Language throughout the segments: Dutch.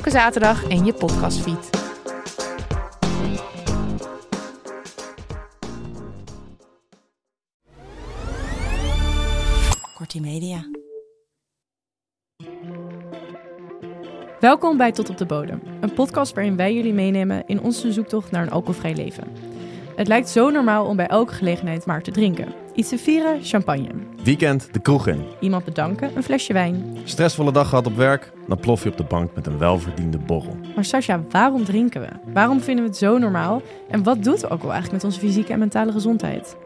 Elke zaterdag in je podcastfeed. Kortie Media. Welkom bij Tot op de Bodem, een podcast waarin wij jullie meenemen in onze zoektocht naar een alcoholvrij leven. Het lijkt zo normaal om bij elke gelegenheid maar te drinken. Iets te vieren, champagne. Weekend de kroeg in. Iemand bedanken, een flesje wijn. Stressvolle dag gehad op werk, dan plof je op de bank met een welverdiende borrel. Maar Sascha, waarom drinken we? Waarom vinden we het zo normaal? En wat doet het ook wel eigenlijk met onze fysieke en mentale gezondheid?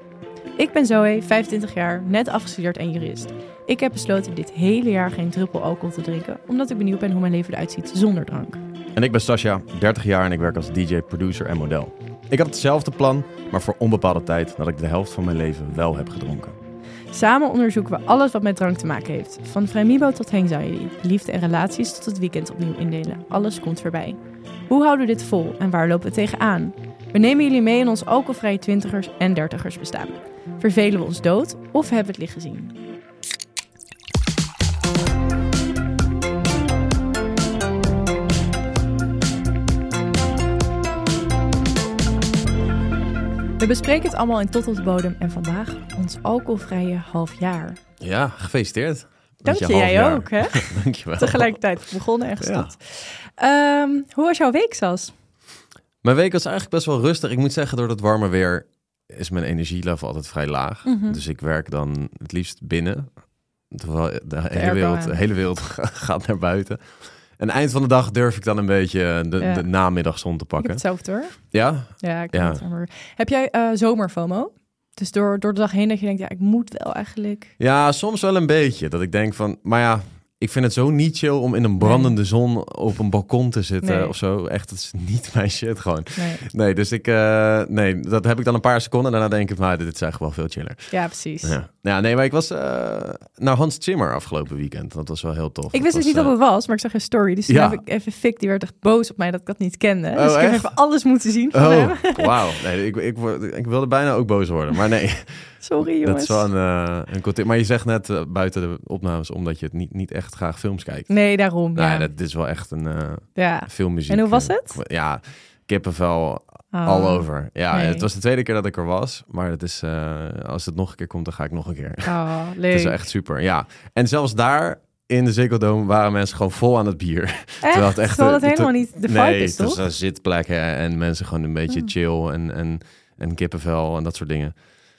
Ik ben Zoe, 25 jaar, net afgestudeerd en jurist. Ik heb besloten dit hele jaar geen druppel alcohol te drinken, omdat ik benieuwd ben hoe mijn leven eruit ziet zonder drank. En ik ben Sascha, 30 jaar en ik werk als DJ, producer en model. Ik had hetzelfde plan, maar voor onbepaalde tijd dat ik de helft van mijn leven wel heb gedronken. Samen onderzoeken we alles wat met drank te maken heeft. Van vrijmibo tot anxiety, liefde en relaties tot het weekend opnieuw indelen. Alles komt voorbij. Hoe houden we dit vol en waar lopen we tegenaan? We nemen jullie mee in ons alcoholvrije twintigers en dertigers bestaan. Vervelen we ons dood of hebben we het licht gezien? We bespreken het allemaal in Tot op de Bodem en vandaag ons alcoholvrije half jaar. Ja, gefeliciteerd. Dank je, jij ook, hè? Dankjewel. Tegelijkertijd begonnen en gestopt. Ehm, hoe was jouw week, Sas? Mijn week was eigenlijk best wel rustig. Ik moet zeggen, door het warme weer is mijn energielevel altijd vrij laag. Mhm. Dus ik werk dan het liefst binnen. Terwijl de, hele, wereld, de hele wereld gaat naar buiten. En eind van de dag durf ik dan een beetje de, Ja. de namiddagzon te Ik heb pakken. hetzelfde hoor. Ja? Ja, ik Ja. heb het. Heb jij eh zomer-FOMO? Dus door, door de dag heen dat je denkt, ja, ik moet wel eigenlijk. Ja, soms wel een beetje. Dat ik denk van, maar ja, ik vind het zo niet chill om in een brandende zon op een balkon te zitten Nee. of zo. Echt, dat is niet mijn shit gewoon. Nee. Nee, dus ik, eh, nee, dat heb ik dan een paar seconden en daarna denk ik, nou, dit is eigenlijk wel veel chiller. Ja, precies. Ja. ja, nee, maar ik was eh, naar Hans Zimmer afgelopen weekend. Dat was wel heel tof. Ik wist dus niet dat eh, het was, maar ik zag je story. Dus toen Ja. heb ik even Fik, die werd echt boos op mij dat ik dat niet kende. Oh, dus ik heb even alles moeten zien van Oh, hem. wauw. Nee, ik, ik wilde bijna ook boos worden. Maar nee, Sorry dat jongens. is wel een, eh een kort- Maar je zegt net eh, buiten de opnames, omdat je het niet, niet echt graag films kijkt. Nee, daarom. Nee, ja. dat is wel echt een eh ja. filmmuziek. En hoe was het? Ja, kippenvel Oh. all over. Ja, nee. het was de tweede keer dat ik er was. Maar het is, eh, als het nog een keer komt, dan ga ik nog een keer. Oh, leuk. Het is wel echt super, ja. En zelfs daar in de Ziggo Dome waren mensen gewoon vol aan het bier. Echt? Terwijl het echt, Terwijl het helemaal niet de vibe nee, is, het was toch? een zitplekken en mensen gewoon een beetje Oh. chill en, en, en kippenvel en dat soort dingen.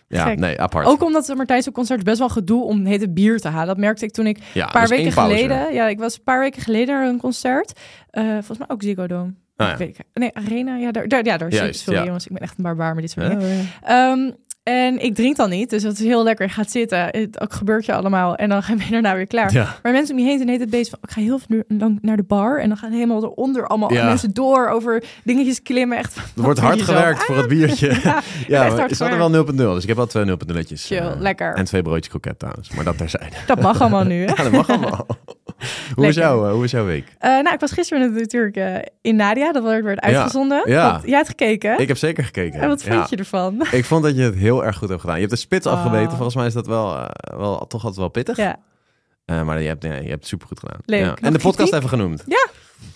Ja, Gek. nee, apart. Ook omdat het Martijnse concert best wel gedoe om hete bier te halen. Dat merkte ik toen ik ja, een paar weken geleden. Ja, ik was een paar weken geleden naar een concert. Eh, volgens mij ook Ziggo Dome. Ah, ja. Ik weet ik- nee, Arena. Ja, daar, daar, ja, daar Juist, Sorry ja. jongens, ik ben echt een barbaar met dit soort dingen. ja. Ehm, en ik drink dan niet, dus dat is heel lekker. Je gaat zitten, het ook gebeurt je allemaal. En dan ben je daarna weer klaar. Ja. Maar mensen om je heen zijn het bezig van... ik ga heel lang naar de bar... en dan gaan helemaal eronder allemaal Ja. mensen door... over dingetjes klimmen. Echt, Er wordt hard gewerkt voor het biertje. Ja, ja, is hadden wel 0.0, dus ik heb wel twee 0.0'tjes. Chill, eh, lekker. En twee broodjes kroket trouwens, maar dat terzijde. Dat mag allemaal nu. hè? Ja, dat mag allemaal. Hoe, is jouw, eh, hoe is jouw week? Eh, nou, ik was gisteren natuurlijk eh, in Nadia. Dat werd Ja, uitgezonden. ja. Want jij hebt gekeken. Ik heb zeker gekeken. en wat vond Ja. je ervan? Ik vond dat je het heel erg goed hebt gedaan. Je hebt de spits Oh. afgebeten. Volgens mij is dat wel, wel toch altijd wel pittig. Ja. Maar je hebt, je hebt het supergoed gedaan. Leuk. Ja. En de podcast even genoemd.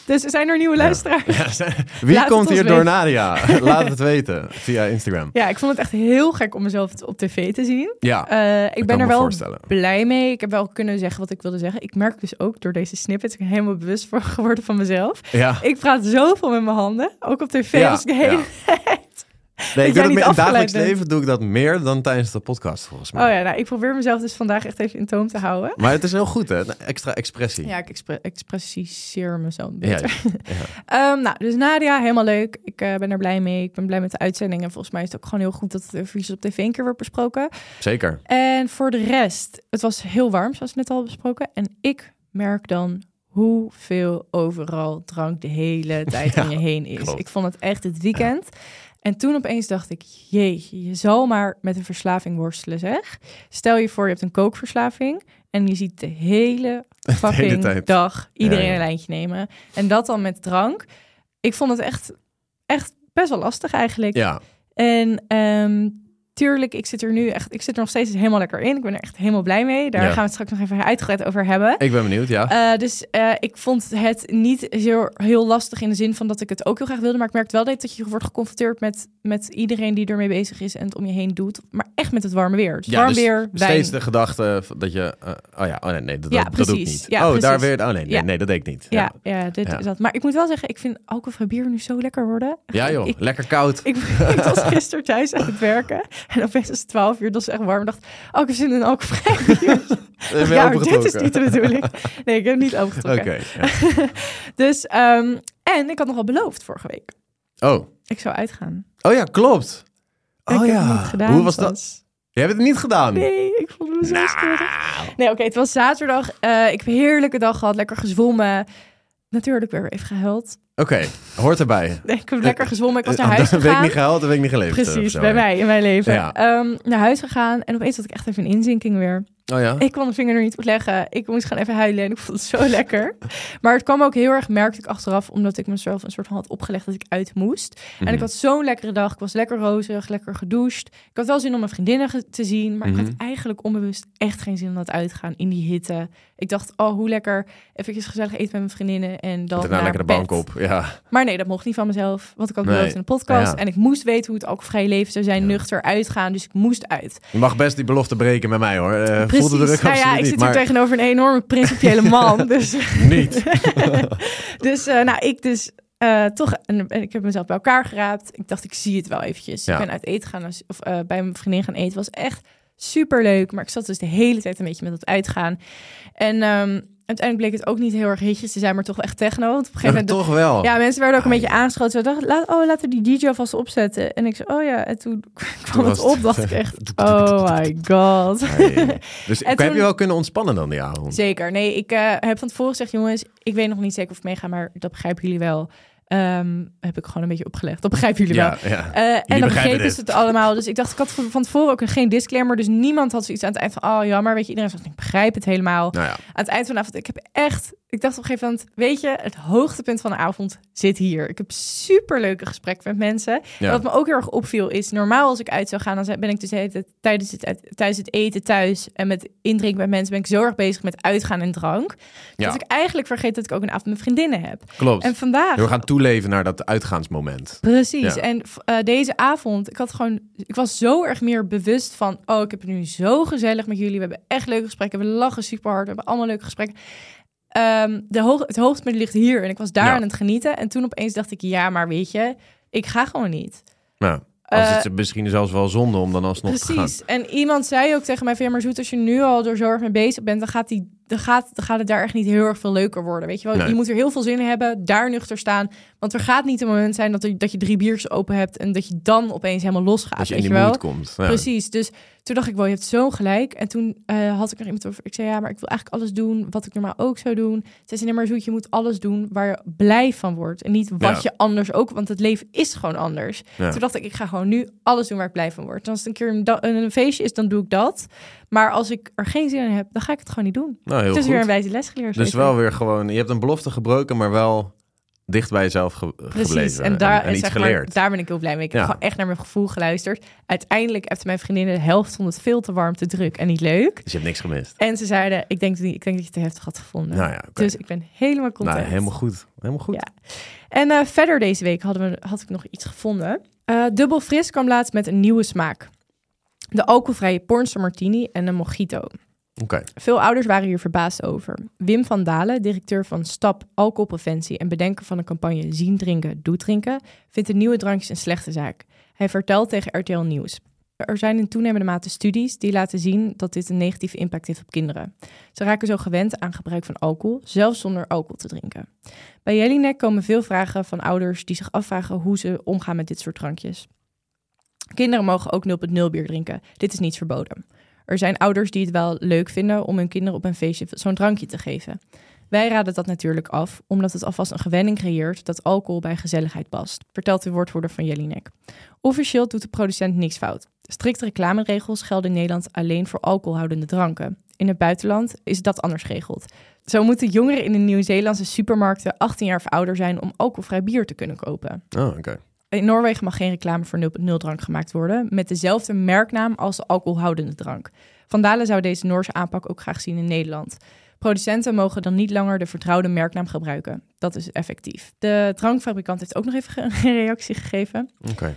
Dus zijn er nieuwe luisteraars. Ja, zijn- Wie Laat komt hier door weten. Nadia? Laat het weten via Instagram. Ja, ik vond het echt heel gek om mezelf op tv te zien. Ja, Eh, ik ben er wel blij mee. Ik heb wel kunnen zeggen wat ik wilde zeggen. Ik merk dus ook door deze snippets ik ben helemaal bewust voor geworden van mezelf. ja. Ik praat zoveel met mijn handen. Ook op tv Ja, ik de hele. Nee, ik doe het in het dagelijks bent. leven doe ik dat meer dan tijdens de podcast, volgens mij. Oh ja, nou, ik probeer mezelf dus vandaag echt even in toom te houden. Maar het is heel goed, hè? Extra expressie. Ja, ik expre- expressiseer me zo een Ja, beetje. ja. Ehm, nou, dus Nadia, helemaal leuk. Ik eh, ben er blij mee. Ik ben blij met de uitzending. En volgens mij is het ook gewoon heel goed dat het eventjes op tv een keer wordt besproken. Zeker. En voor de rest, het was heel warm, zoals net al besproken. En ik merk dan hoeveel overal drank de hele tijd om je heen is. klopt. Ik vond het echt het weekend. En toen opeens dacht ik, jeetje, je zal maar met een verslaving worstelen, zeg. Stel je voor, je hebt een kookverslaving en je ziet de hele fucking dag iedereen Ja, ja. een lijntje nemen. En dat dan met drank. Ik vond het echt, echt best wel lastig eigenlijk. Ja, En ehm, tuurlijk, ik zit er nu echt, ik zit er nog steeds helemaal lekker in. Ik ben er echt helemaal blij mee. Daar Ja. gaan we het straks nog even uitgebreid over hebben. ik ben benieuwd, ja. Eh, dus eh, ik vond het niet heel, heel lastig in de zin van dat ik het ook heel graag wilde. Maar ik merk wel dat je wordt geconfronteerd met, met iedereen die ermee bezig is en het om je heen doet. Maar echt met het warme weer. Ja, warm dus weer, wijn. steeds de gedachte dat je... eh, oh ja, oh nee, nee dat, Ja, dat, dat doe ik niet. Oh, daar weer... Oh nee, nee, nee, dat deed ik niet. Ja, ja, dit is dat. Maar ik moet wel zeggen, ik vind alcoholvrij bier nu zo lekker worden. Ja joh, Ik, lekker koud. ik, ik was gisteren thuis aan het werken. En opeens was het 12 uur, dat is echt warm. Ik dacht, oh, ik heb zin in een je ja, dit is niet de bedoeling. Nee, ik heb hem niet Oké, opengetrokken. ja. Dus, ehm, en ik had nogal beloofd vorige week. Oh. Ik zou uitgaan. oh ja, klopt. Oh ja, gedaan. hoe was dat? Je hebt het niet gedaan? Nee, ik vond me zo Nou. schuldig. Nee, oké, het was zaterdag. Eh, ik heb een heerlijke dag gehad, lekker gezwommen. Natuurlijk weer even gehuild. Oké, hoort erbij. Nee, ik heb lekker gezwommen. Ik was Eh, naar huis Dan weet ik gegaan. niet gehaald, weet ik niet geleefd. eh, Precies, bij mij, in mijn leven. Ja. Ehm, naar huis gegaan en opeens had ik echt even een inzinking weer. Oh ja? Ik kon de vinger er niet op leggen. Ik moest gewoon even huilen en ik vond het zo lekker. Maar het kwam ook heel erg, merkte ik achteraf, omdat ik mezelf een soort van had opgelegd dat ik uit moest. En Mhm. ik had zo'n lekkere dag. Ik was lekker rozig, lekker gedoucht. Ik had wel zin om mijn vriendinnen ge- te zien, maar ik Mhm. had eigenlijk onbewust echt geen zin om dat uitgaan in die hitte. Ik dacht, oh, hoe lekker eventjes gezellig eten met mijn vriendinnen en dan Daarna naar lekker de bank op. Ja. Maar nee, dat mocht niet van mezelf, want ik had Nee. beloofd in de podcast. Ja. En ik moest weten hoe het alcoholvrij leven zou zijn, Ja. nuchter uitgaan. Dus ik moest uit. Je mag best die belofte breken met mij hoor. Eh Precies. de nou ja, ik zit maar hier tegenover een enorme principiële man. dus niet. dus eh, nou, ik dus eh, toch, en, en ik heb mezelf bij elkaar geraapt. Ik dacht, ik zie het wel eventjes. Ja. Ik ben uit eten gaan, of eh, bij mijn vriendin gaan eten. was echt super leuk. Maar ik zat dus de hele tijd een beetje met het uitgaan. En ehm, uiteindelijk bleek het ook niet heel erg hitjes te zijn, maar toch wel echt techno. Want op een gegeven moment... Toch wel. Ja, mensen werden ook een Ai. beetje aangeschoten. Ze dachten, laat, oh, laten we die DJ alvast opzetten. En ik zei, oh ja. En toen kwam het op, dacht ik echt, oh my god. Dus En heb toen- je wel kunnen ontspannen dan die avond? Zeker. Nee, ik eh, heb van tevoren gezegd, jongens, ik weet nog niet zeker of ik meega, maar dat begrijpen jullie wel. Ehm, heb ik gewoon een beetje opgelegd. Dat begrijpen jullie wel. Ja. Eh, en dan begrepen dit. ze het allemaal. Dus ik dacht, ik had van van tevoren ook geen disclaimer. Dus niemand had zoiets aan het eind van, oh jammer, weet je. Iedereen zegt, ik begrijp het helemaal. Nou ja. Aan het eind van de avond, ik heb echt... Ik dacht op een gegeven moment, weet je, het hoogtepunt van de avond zit hier. Ik heb super leuke gesprekken met mensen. ja. Wat me ook heel erg opviel is, normaal als ik uit zou gaan, dan ben ik dus tijd tijdens het, tijdens het eten thuis en met indrinken met mensen ben ik zo erg bezig met uitgaan en drank. Ja. Dat ik eigenlijk vergeet dat ik ook een avond met vriendinnen heb. Klopt. En vandaag... We gaan toeleven naar dat uitgaansmoment. Precies. Ja. En eh, deze avond, ik had gewoon, ik was zo erg meer bewust van, oh, ik heb het nu zo gezellig met jullie. We hebben echt leuke gesprekken. We lachen super hard. We hebben allemaal leuke gesprekken. Ehm, de hoog, het hoogtepunt ligt hier en ik was daar Ja. aan het genieten. En toen opeens dacht ik, ja, maar weet je, ik ga gewoon niet. Nou, als Eh, het is misschien zelfs wel zonde om dan alsnog te gaan. Precies. En iemand zei ook tegen mij van, ja, maar Zoet, als je nu al er zo erg mee bezig bent, dan gaat, die, dan gaat, dan gaat het daar echt niet heel erg veel leuker worden. Weet je wel, Nee. je moet er heel veel zin in hebben, daar nuchter staan. Want er gaat niet een moment zijn dat, er, dat je drie biertjes open hebt en dat je dan opeens helemaal losgaat. Als je weet in je die wel? komt. Ja. Precies. Dus toen dacht ik, wel, je hebt zo gelijk. En toen eh, had ik nog iemand over. Ik zei, ja, maar ik wil eigenlijk alles doen wat ik normaal ook zou doen. Ze zei, nee, maar Zoet, je moet alles doen waar je blij van wordt. En niet wat Ja. je anders ook, want het leven is gewoon anders. Ja. Toen dacht ik, ik ga gewoon nu alles doen waar ik blij van word. En als het een keer een feestje is, dan doe ik dat. Maar als ik er geen zin in heb, dan ga ik het gewoon niet doen. Nou, heel het is goed. weer een wijze les geleerd. Dus wel weer gewoon, je hebt een belofte gebroken, maar wel dicht bij jezelf ge- Precies. gebleven. En daar, en, iets zeg maar, geleerd. daar ben ik heel blij mee. Ik heb gewoon echt naar mijn gevoel geluisterd. Uiteindelijk heeft mijn vriendinnen de helft vond het veel te warm, te druk en niet leuk. Dus je hebt niks gemist. En ze zeiden, ik denk, ik denk dat je het te heftig had gevonden. Nou ja. Dus ik ben helemaal content. Nou, helemaal goed. Helemaal goed. Ja. En eh, verder deze week hadden we, had ik nog iets gevonden. Eh Dubbel Fris kwam laatst met een nieuwe smaak. De alcoholvrije Pornster Martini en een Mojito. Veel ouders waren hier verbaasd over. Wim van Dalen, directeur van STAP Alcoholpreventie en bedenker van de campagne Zien Drinken, Doe Drinken, vindt de nieuwe drankjes een slechte zaak. Hij vertelt tegen RTL Nieuws. Er zijn in toenemende mate studies die laten zien dat dit een negatieve impact heeft op kinderen. Ze raken zo gewend aan gebruik van alcohol, zelfs zonder alcohol te drinken. Bij Jelinek komen veel vragen van ouders die zich afvragen hoe ze omgaan met dit soort drankjes. Kinderen mogen ook 0.0 bier drinken. Dit is niet verboden. Er zijn ouders die het wel leuk vinden om hun kinderen op een feestje zo'n drankje te geven. Wij raden dat natuurlijk af, omdat het alvast een gewenning creëert dat alcohol bij gezelligheid past, vertelt de woordvoerder van Jelinek. Officieel doet de producent niks fout. Strikte reclameregels gelden in Nederland alleen voor alcoholhoudende dranken. In het buitenland is dat anders geregeld. Zo moeten jongeren in de Nieuw-Zeelandse supermarkten 18 jaar of ouder zijn om alcoholvrij bier te kunnen kopen. Oh, oké. In Noorwegen mag geen reclame voor 0.0 drank gemaakt worden met dezelfde merknaam als de alcoholhoudende drank. Van Dalen zou deze Noorse aanpak ook graag zien in Nederland. Producenten mogen dan niet langer de vertrouwde merknaam gebruiken. Dat is effectief. De drankfabrikant heeft ook nog even een reactie gegeven. Oké.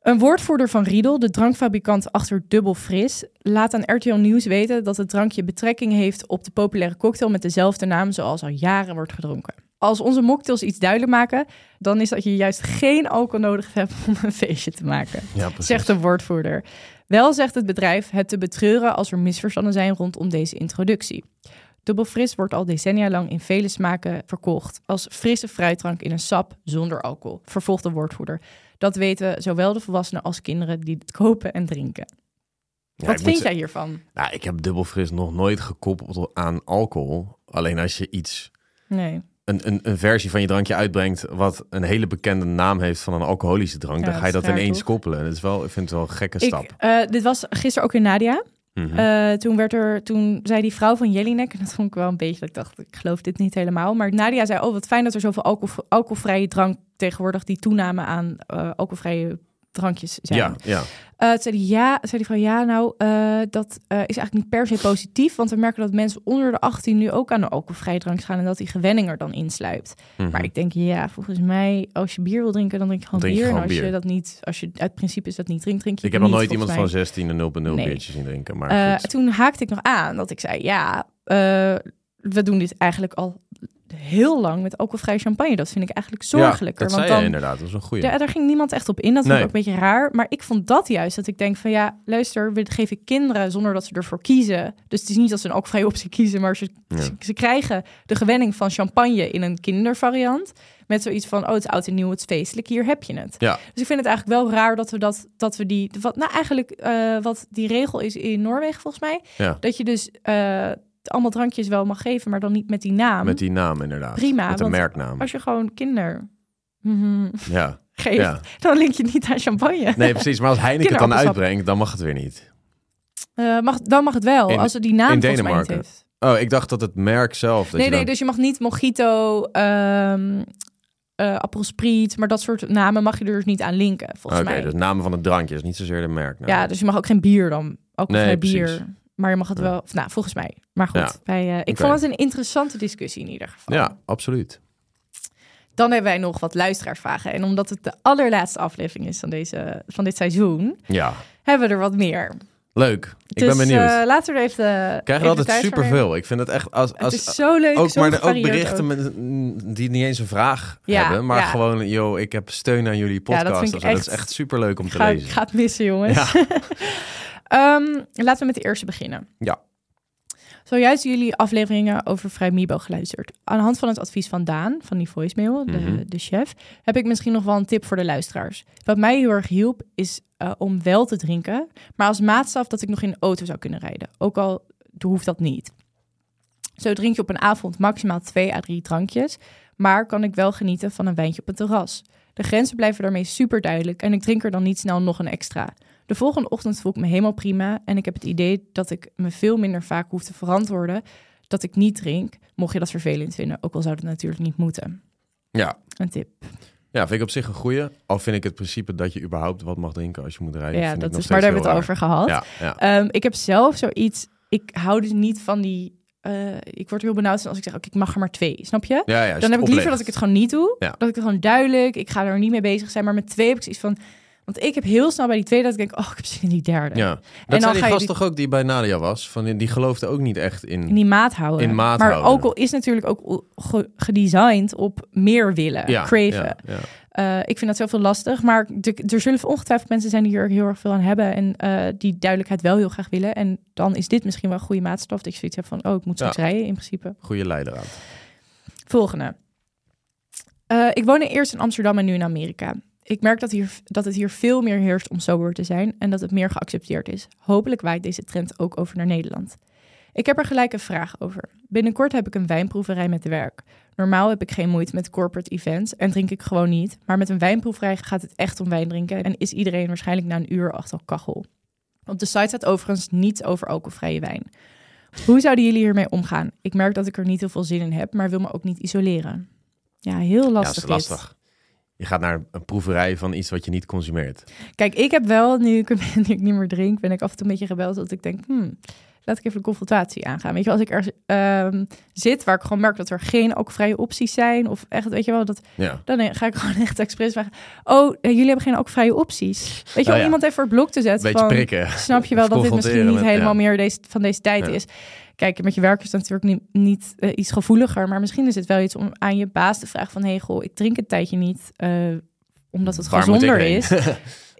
Een woordvoerder van Riedel, de drankfabrikant achter Dubbel Fris, laat aan RTL Nieuws weten dat het drankje betrekking heeft op de populaire cocktail met dezelfde naam zoals al jaren wordt gedronken. Als onze mocktails iets duidelijk maken, dan is dat je juist geen alcohol nodig hebt om een feestje te maken, Ja, zegt de woordvoerder. Wel zegt het bedrijf het te betreuren als er misverstanden zijn rondom deze introductie. Dubbel Fris wordt al decennia lang in vele smaken verkocht als frisse fruitdrank in een sap zonder alcohol, vervolgt de woordvoerder. Dat weten zowel de volwassenen als kinderen die het kopen en drinken. Ja, Wat vind jij hiervan? Nou, ik heb dubbelfris nog nooit gekoppeld aan alcohol. Alleen als je iets, Nee. Een, een, een versie van je drankje uitbrengt... wat een hele bekende naam heeft van een alcoholische drank... Ja, dan ga je dat raar, ineens toch? koppelen. Dat is wel, ik vind het wel een gekke stap. Ik, eh, dit was gisteren ook in Nadia. Mhm. Eh, toen, werd er, toen zei die vrouw van Jelinek, en dat vond ik wel een beetje, ik dacht, ik geloof dit niet helemaal. Maar Nadia zei, oh wat fijn dat er zoveel alcohol, alcoholvrije drank tegenwoordig die toename aan eh, alcoholvrije drankjes zijn. ja, ja. Toen zei die ja, zei die van ja, nou, eh, dat eh, is eigenlijk niet per se positief, want we merken dat mensen onder de 18 nu ook aan de alcoholvrije drank gaan en dat die gewenning er dan insluipt. Mhm. Maar ik denk, ja, volgens mij, als je bier wil drinken, dan drink je gewoon Drink je bier. gewoon en als je dat niet, als je uit principe is dat niet drinkt, drink je ik heb nog nooit iemand van mij. 16 een 0.0 Nee. biertje zien drinken. Maar goed. toen haakte ik nog aan dat ik zei, ja, we doen dit eigenlijk al heel lang met alcoholvrije champagne. Dat vind ik eigenlijk zorgelijker. Ja, dat want zei dan, je inderdaad. Dat is een goeie. ja, daar ging niemand echt op in. Dat vond Nee. ik ook een beetje raar. Maar ik vond dat juist dat ik denk van ja, luister, we geven kinderen zonder dat ze ervoor kiezen. Dus het is niet dat ze een alcoholvrije optie kiezen, maar ze, Ja. ze, ze krijgen de gewenning van champagne in een kindervariant. Met zoiets van, oh, het is oud en nieuw, het is feestelijk, hier heb je het. Ja. Dus ik vind het eigenlijk wel raar dat we dat, dat we die, wat, nou eigenlijk eh, wat die regel is in Noorwegen volgens mij, Ja. dat je dus eh, allemaal drankjes wel mag geven, maar dan niet met die naam. Met die naam inderdaad. Prima, Met de merknaam. Als je gewoon kinder mhm, Ja. geeft, ja. dan link je niet aan champagne. Nee, precies. Maar als Heineken het dan uitbrengt, dan mag het weer niet. Eh, mag, dan mag het wel, In- als het die naam in volgens mij niet Denemarken. heeft. Oh, ik dacht dat het merk zelf... Dat Nee, je nee, dan- dus je mag niet Mojito, ehm eh appelspriet, maar dat soort namen mag je er dus niet aan linken, volgens Oké, mij. dus namen van het drankje is niet zozeer de merknaam. Ja, dus je mag ook geen bier dan. Ook Nee, geen precies. bier. Maar je mag het wel, of, nou, volgens mij. Maar goed, Ja. wij, eh, ik vond het een interessante discussie in ieder geval. Ja, absoluut. Dan hebben wij nog wat luisteraarsvragen. En omdat het de allerlaatste aflevering is van, deze, van dit seizoen, Ja, hebben we er wat meer. leuk. Ik dus, ben benieuwd. eh, laten we er even. Krijgen we even altijd superveel. Ik vind het echt... Als, als, Het is zo leuk. ook, zo maar ook berichten ook. met, mm, die niet eens een vraag Ja, hebben. Maar ja. gewoon, yo, ik heb steun aan jullie Ja, dat podcast. vind ik is echt- echt superleuk om te Ga, ik lezen. ga het missen, jongens. Ehm, laten we met de eerste beginnen. Ja. Zojuist jullie afleveringen over Vrijmibo geluisterd. Aan de hand van het advies van Daan, van die voicemail, de, Mhm. de chef, heb ik misschien nog wel een tip voor de luisteraars. Wat mij heel erg hielp, is eh, om wel te drinken, maar als maatstaf dat ik nog in de auto zou kunnen rijden. Ook al hoeft dat niet. Zo drink je op een avond maximaal twee à drie drankjes, maar kan ik wel genieten van een wijntje op het terras. De grenzen blijven daarmee super duidelijk en ik drink er dan niet snel nog een extra. De volgende ochtend voel ik me helemaal prima en ik heb het idee dat ik me veel minder vaak hoef te verantwoorden dat ik niet drink, mocht je dat vervelend vinden, ook al zou dat natuurlijk niet moeten. Ja. Een tip. ja, vind ik op zich een goeie. Al vind ik het principe dat je überhaupt wat mag drinken als je moet rijden. ja, vind ik dat is, maar daar hebben we het over gehad. raar. Ja, ja. Ehm, ik heb zelf zoiets, ik hou dus niet van die, eh, ik word heel benauwd als ik zeg, oké, ik mag er maar twee, snap je? ja, ja, dan heb ik liever dat ik het gewoon niet doe. Ja. Dat ik het gewoon duidelijk, ik ga er niet mee bezig zijn. Maar met twee heb ik zoiets van, want ik heb heel snel bij die tweede dat ik denk, oh, ik heb zin in die derde. Ja, dat dan zei die ga je gast die- toch ook die bij Nadia was? Van, die, die geloofde ook niet echt in... In die maat houden. In maat maar houden. alcohol is natuurlijk ook ge- gedesigned op meer willen, ja, craven. Ja, ja. Eh, ik vind dat zoveel lastig, maar de- er zullen ongetwijfeld mensen zijn die hier heel erg veel aan hebben en eh, die duidelijkheid wel heel graag willen. En dan is dit misschien wel een goede maatstaf dat je zoiets hebt van, oh, ik moet straks rijden in principe. Goede leidraad. Volgende. Eh, ik woonde eerst in Amsterdam en nu in Amerika. Ik merk dat, hier, dat het hier veel meer heerst om sober te zijn en dat het meer geaccepteerd is. Hopelijk waait deze trend ook over naar Nederland. Ik heb er gelijk een vraag over. Binnenkort heb ik een wijnproeverij met werk. Normaal heb ik geen moeite met corporate events en drink ik gewoon niet. Maar met een wijnproeverij gaat het echt om wijn drinken en is iedereen waarschijnlijk na een uur achter kachel. Op de site staat overigens niets over alcoholvrije wijn. Hoe zouden jullie hiermee omgaan? Ik merk dat ik er niet heel veel zin in heb, maar wil me ook niet isoleren. Ja, heel Ja, lastig. dat is lastig. Je gaat naar een proeverij van iets wat je niet consumeert. Kijk, ik heb wel, nu ik, nu ik niet meer drink, ben ik af en toe een beetje gebeld dat ik denk, hmm, laat ik even de confrontatie aangaan. Weet je, als ik er ehm, zit waar ik gewoon merk dat er geen alcoholvrije opties zijn, of echt, weet je wel, dat, Ja. dan ga ik gewoon echt expres vragen, oh, eh, jullie hebben geen alcoholvrije opties. Weet je Oh ja. iemand even voor het blok te zetten Beetje van, prikken. snap je wel dat dit misschien niet met- helemaal ja. meer deze, van deze tijd is. Kijk, met je werk is het natuurlijk niet, niet eh, iets gevoeliger, maar misschien is het wel iets om aan je baas te vragen van, hey, goh, ik drink een tijdje niet, eh, omdat het Waar gezonder is.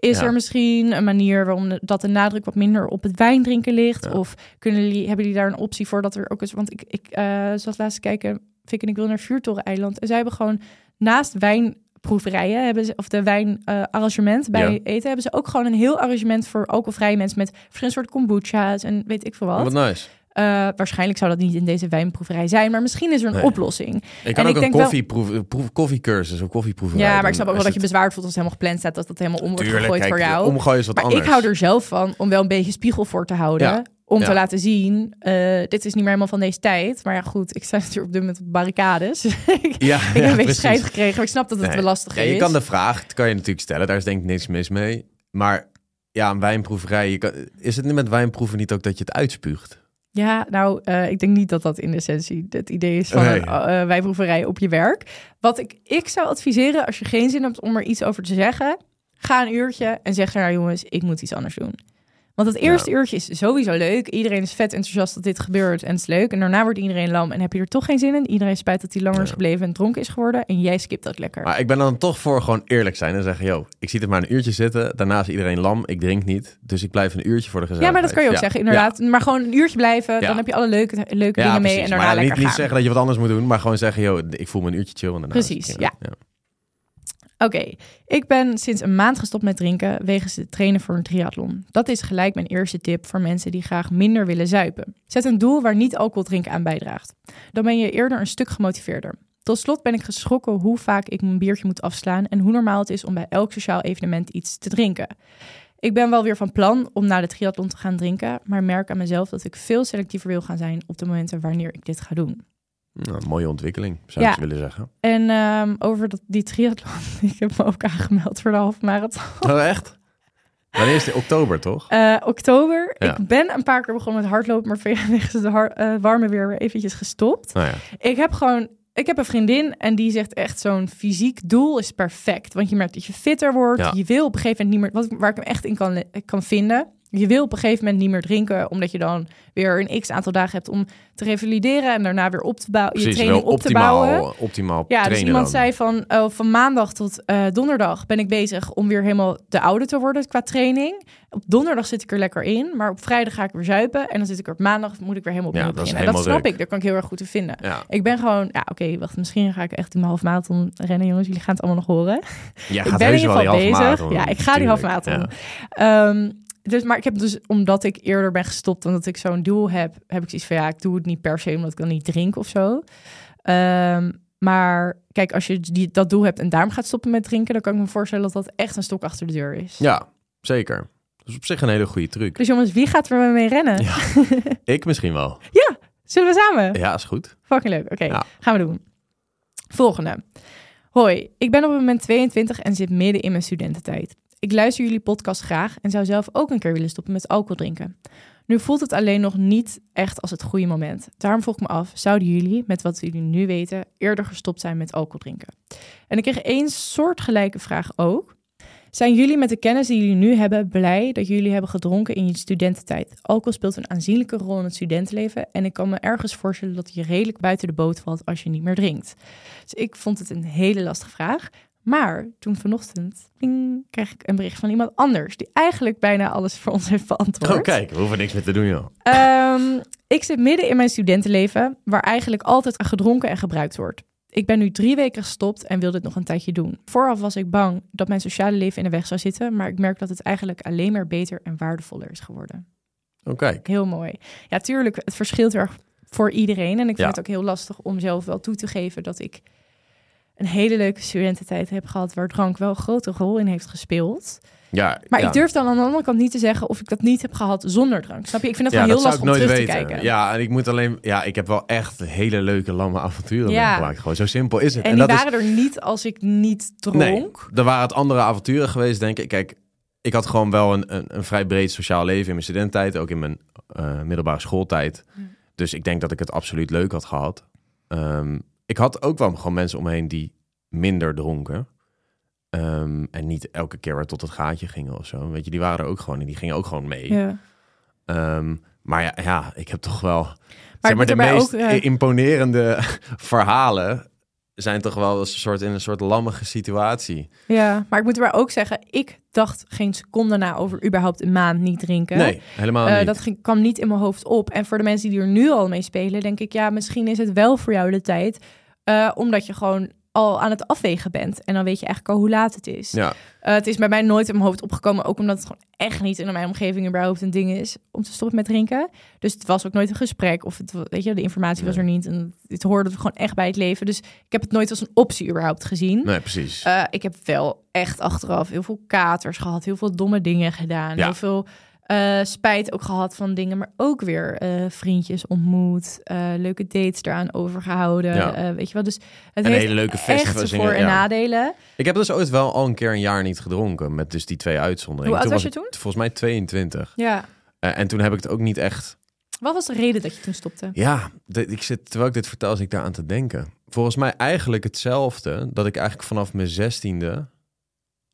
Is Ja. er misschien een manier waarom de- dat de nadruk wat minder op het wijn drinken ligt? Ja. Of kunnen jullie, hebben jullie daar een optie voor dat er ook eens... Want ik, ik eh, zat laatst te kijken, Fik en ik wil naar Vuurtoren-eiland. En zij hebben gewoon naast wijnproeverijen, hebben ze, of de wijnarrangement bij Ja. eten, hebben ze ook gewoon een heel arrangement voor alcoholvrije mensen met verschillende soorten kombucha's en weet ik veel wat. Wat nice. Eh, waarschijnlijk zou dat niet in deze wijnproeverij zijn, maar misschien is er een Nee. oplossing. Ik kan En ook ik een wel- koffieproef, proef, koffiecursus of koffieproeverij Ja, maar ik snap ook wel dat je bezwaard voelt als het helemaal gepland staat, dat het helemaal om wordt Tuurlijk, gegooid voor jou. Omgooien is wat Maar anders. ik hou er zelf van om wel een beetje spiegel voor te houden. Ja. Om Ja. te laten zien, eh, dit is niet meer helemaal van deze tijd. Maar ja, goed, ik sta natuurlijk op dit moment op barricades. ik Ja, ik heb een beetje scheid gekregen, maar ik snap dat het Nee. wel lastig Ja, is. je kan de vraag, dat kan je natuurlijk stellen, daar is denk ik niks mis mee. Maar ja, een wijnproeverij, je kan, is het niet met wijnproeven niet ook dat je het uitspuugt? Ja, nou, eh, ik denk niet dat dat in de essentie het idee is van Nee. een wijnproeverij op je werk. Wat ik, ik zou adviseren, als je geen zin hebt om er iets over te zeggen, ga een uurtje en zeg nou jongens, ik moet iets anders doen. Want het eerste uurtje is sowieso leuk. Iedereen is vet enthousiast dat dit gebeurt en het is leuk. En daarna wordt iedereen lam en heb je er toch geen zin in. Iedereen spijt dat hij langer is Ja. gebleven en dronken is geworden. En jij skipt dat lekker. Maar ik ben dan toch voor gewoon eerlijk zijn en zeggen, yo, ik zie het maar een uurtje zitten, daarna is iedereen lam, ik drink niet, dus ik blijf een uurtje voor de ja, gezelligheid. maar dat kan je ook Ja. zeggen, inderdaad. Maar gewoon een uurtje blijven, Ja. dan heb je alle leuke, leuke Ja, dingen mee en daarna maar lekker niet, niet gaan. zeggen dat je wat anders moet doen, maar gewoon zeggen, yo, ik voel me een uurtje chill. En daarna Precies, ja. Oké, ik ben sinds een maand gestopt met drinken wegens het trainen voor een triathlon. Dat is gelijk mijn eerste tip voor mensen die graag minder willen zuipen. Zet een doel waar niet alcohol drinken aan bijdraagt. Dan ben je eerder een stuk gemotiveerder. Tot slot ben ik geschrokken hoe vaak ik mijn biertje moet afslaan en hoe normaal het is om bij elk sociaal evenement iets te drinken. Ik ben wel weer van plan om na de triathlon te gaan drinken, maar merk aan mezelf dat ik veel selectiever wil gaan zijn op de momenten wanneer ik dit ga doen. Nou, mooie ontwikkeling, zou Ja. ik willen zeggen. En ehm, over dat, die triathlon, ik heb me ook aangemeld voor de halve marathon. Oh, echt? Wanneer is het? Oktober, toch? Eh, oktober. Ja. Ik ben een paar keer begonnen met hardlopen, maar wegens de har- eh, warme weer weer eventjes gestopt. Nou ja. Ik heb gewoon, ik heb een vriendin en die zegt echt zo'n fysiek doel is perfect. Want je merkt dat je fitter wordt. Je wil op een gegeven moment niet meer, wat, waar ik hem echt in kan, kan vinden. Je wil op een gegeven moment niet meer drinken, omdat je dan weer een x aantal dagen hebt om te revalideren en daarna weer op te bouwen, je training op te bouwen. optimaal, Ja, dus iemand dan. zei van, oh, van maandag tot eh, donderdag ben ik bezig om weer helemaal de oude te worden qua training. Op donderdag zit ik er lekker in, maar op vrijdag ga ik weer zuipen. En dan zit ik er op maandag, moet ik weer helemaal Ja, opnieuw dat is beginnen. En dat snap ik, daar kan ik heel erg goed in vinden. Ja, Ik ben gewoon, ja oké, wacht, misschien ga ik echt mijn half marathon rennen, jongens. Jullie gaan het allemaal nog horen. jij ik gaat ben in ieder die geval bezig. marathon Ja, ik ga die tuurlijk. marathon Ja. Ehm, dus, maar ik heb dus, omdat ik eerder ben gestopt, omdat ik zo'n doel heb, heb ik zoiets van, ja, ik doe het niet per se omdat ik dan niet drink of zo. Ehm, maar kijk, als je die, dat doel hebt en daarom gaat stoppen met drinken, dan kan ik me voorstellen dat dat echt een stok achter de deur is. Ja, zeker. Dat is op zich een hele goede truc. Dus jongens, wie gaat er mee rennen? Ja. Ik misschien wel. Zullen we samen? Ja, is goed. Fucking leuk. Oké, Ja. gaan we doen. Volgende. Hoi, ik ben op het moment 22 en zit midden in mijn studententijd. Ik luister jullie podcast graag en zou zelf ook een keer willen stoppen met alcohol drinken. Nu voelt het alleen nog niet echt als het goede moment. Daarom vroeg ik me af, zouden jullie, met wat jullie nu weten, eerder gestopt zijn met alcohol drinken? En ik kreeg één soortgelijke vraag ook. Zijn jullie met de kennis die jullie nu hebben blij dat jullie hebben gedronken in je studententijd? Alcohol speelt een aanzienlijke rol in het studentenleven en ik kan me ergens voorstellen dat je redelijk buiten de boot valt als je niet meer drinkt. Dus ik vond het een hele lastige vraag. Maar toen vanochtend ping, kreeg ik een bericht van iemand anders die eigenlijk bijna alles voor ons heeft beantwoord. Oh, kijk, we hoeven niks meer te doen, joh. Ehm, ik zit midden in mijn studentenleven, waar eigenlijk altijd gedronken en gebruikt wordt. Ik ben nu drie weken gestopt en wil dit nog een tijdje doen. Vooraf was ik bang dat mijn sociale leven in de weg zou zitten, maar ik merk dat het eigenlijk alleen maar beter en waardevoller is geworden. Oh, kijk. Heel mooi. Ja, tuurlijk, het verschilt er voor iedereen. En ik vind Ja. het ook heel lastig om zelf wel toe te geven dat ik een hele leuke studententijd heb gehad waar drank wel een grote rol in heeft gespeeld. Ja, Maar ja. ik durf dan aan de andere kant niet te zeggen of ik dat niet heb gehad zonder drank. Snap je? Ik vind het ja, dat heel lastig om nooit terug weten. te kijken. Ja, en ik moet alleen... Ja, ik heb wel echt hele leuke lamme avonturen Ja. meegemaakt. Gewoon zo simpel is het. En, die dat is- waren er niet als ik niet dronk. Nee, er waren het andere avonturen geweest, denk ik. Kijk, ik had gewoon wel een, een, een vrij breed sociaal leven in mijn studententijd, ook in mijn eh, middelbare schooltijd. Dus ik denk dat ik het absoluut leuk had gehad. Ehm, ik had ook wel gewoon mensen om me heen die minder dronken. Ehm, en niet elke keer weer tot het gaatje gingen of zo. Weet je, die waren er ook gewoon en die gingen ook gewoon mee. Ja. Ehm, maar ja, ja, ik heb toch wel... Maar, zeg maar de meest ook, imponerende verhalen zijn toch wel een soort, in een soort lammige situatie. ja, maar ik moet erbij ook zeggen, ik dacht geen seconde na over überhaupt een maand niet drinken. Nee, helemaal Eh, niet. dat ging, kwam niet in mijn hoofd op. En voor de mensen die er nu al mee spelen, denk ik, ja, misschien is het wel voor jou de tijd. Eh, omdat je gewoon al aan het afwegen bent. En dan weet je eigenlijk al hoe laat het is. Ja, Eh, het is bij mij nooit in mijn hoofd opgekomen. Ook omdat het gewoon echt niet in mijn omgeving überhaupt een ding is om te stoppen met drinken. Dus het was ook nooit een gesprek. Of het, weet je, de informatie was er niet. En het hoorde gewoon echt bij het leven. Dus ik heb het nooit als een optie überhaupt gezien. nee, precies. Eh, ik heb wel echt achteraf heel veel katers gehad, heel veel domme dingen gedaan, Ja. heel veel eh, spijt ook gehad van dingen, maar ook weer eh, vriendjes ontmoet, eh, leuke dates eraan overgehouden, Ja. weet je wel. Dus het En heeft hele leuke echt voor- en ja. nadelen. Ik heb dus ooit wel al een keer een jaar niet gedronken. Met dus die twee uitzonderingen. Hoe oud was je toen? Volgens mij 22. Ja. En toen heb ik het ook niet echt... Wat was de reden dat je toen stopte? Ja, de- ik zit, terwijl ik dit vertel, zit ik daar aan te denken. Volgens mij eigenlijk hetzelfde. Dat ik eigenlijk vanaf mijn zestiende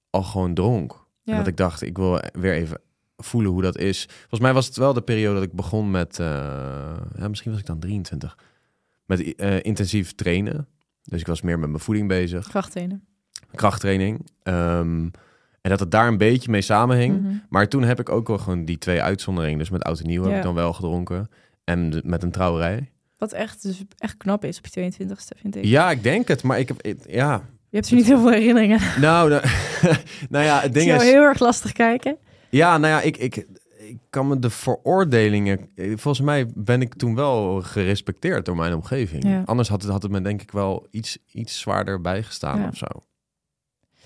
al gewoon dronk. Ja. En dat ik dacht, ik wil weer even voelen hoe dat is. Volgens mij was het wel de periode dat ik begon met... eh, ja, misschien was ik dan 23. Met eh, intensief trainen. Dus ik was meer met mijn voeding bezig. Krachttrainen. krachttraining. Ehm, en dat het daar een beetje mee samenhing. Mhm. Maar toen heb ik ook wel gewoon die twee uitzonderingen. Dus met oud en nieuw heb ik dan wel gedronken. En de- met een trouwerij. Wat echt, dus echt knap is op je 22ste, vind ik. Ja, ik denk het. Maar ik heb... ik- ja. Je hebt er niet heel veel herinneringen. Nou, nou, nou ja, het Ik ding jou is... heel erg lastig kijken. Ja, nou ja, ik, ik, ik kan me de veroordelingen... Volgens mij ben ik toen wel gerespecteerd door mijn omgeving. Ja. Anders had het, had het me denk ik wel iets, iets zwaarder bijgestaan Ja. of zo.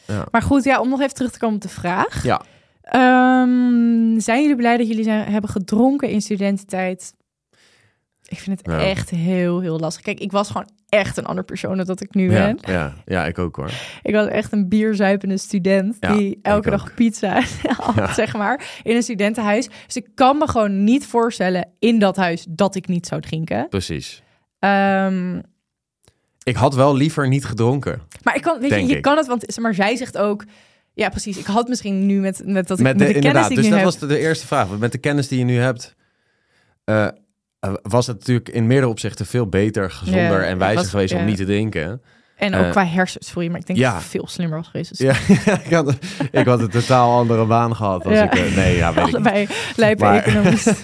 Ja. Maar goed, ja, om nog even terug te komen op de vraag. Ja. Ehm, zijn jullie blij dat jullie zijn, hebben gedronken in studententijd? Ik vind het Ja. echt heel, heel lastig. Kijk, ik was gewoon echt een ander persoon dan dat ik nu Ja, ben. ja, ja, ik ook hoor. Ik was echt een bierzuipende student Ja, die elke dag ook. pizza had, zeg maar, in een studentenhuis. Dus ik kan me gewoon niet voorstellen in dat huis dat ik niet zou drinken. Precies. Ehm, Ik had wel liever niet gedronken. maar ik kan, weet je, je ik. kan het, want maar zij zegt ook, ja precies, ik had misschien nu met, met dat ik Met met de, kennis die dus ik dat nu was heb. de, de eerste vraag. Met de kennis die je nu hebt, eh, was het natuurlijk in meerdere opzichten veel beter, gezonder Ja, en wijzer was- geweest om niet te drinken. En ook Eh, qua hersens, sorry, maar ik denk ja. dat het veel slimmer was geweest. Dus Ja, ik, had, ik had een totaal andere baan gehad. Als Ja. ik, eh, nee, ja, weet allebei lijpen economist.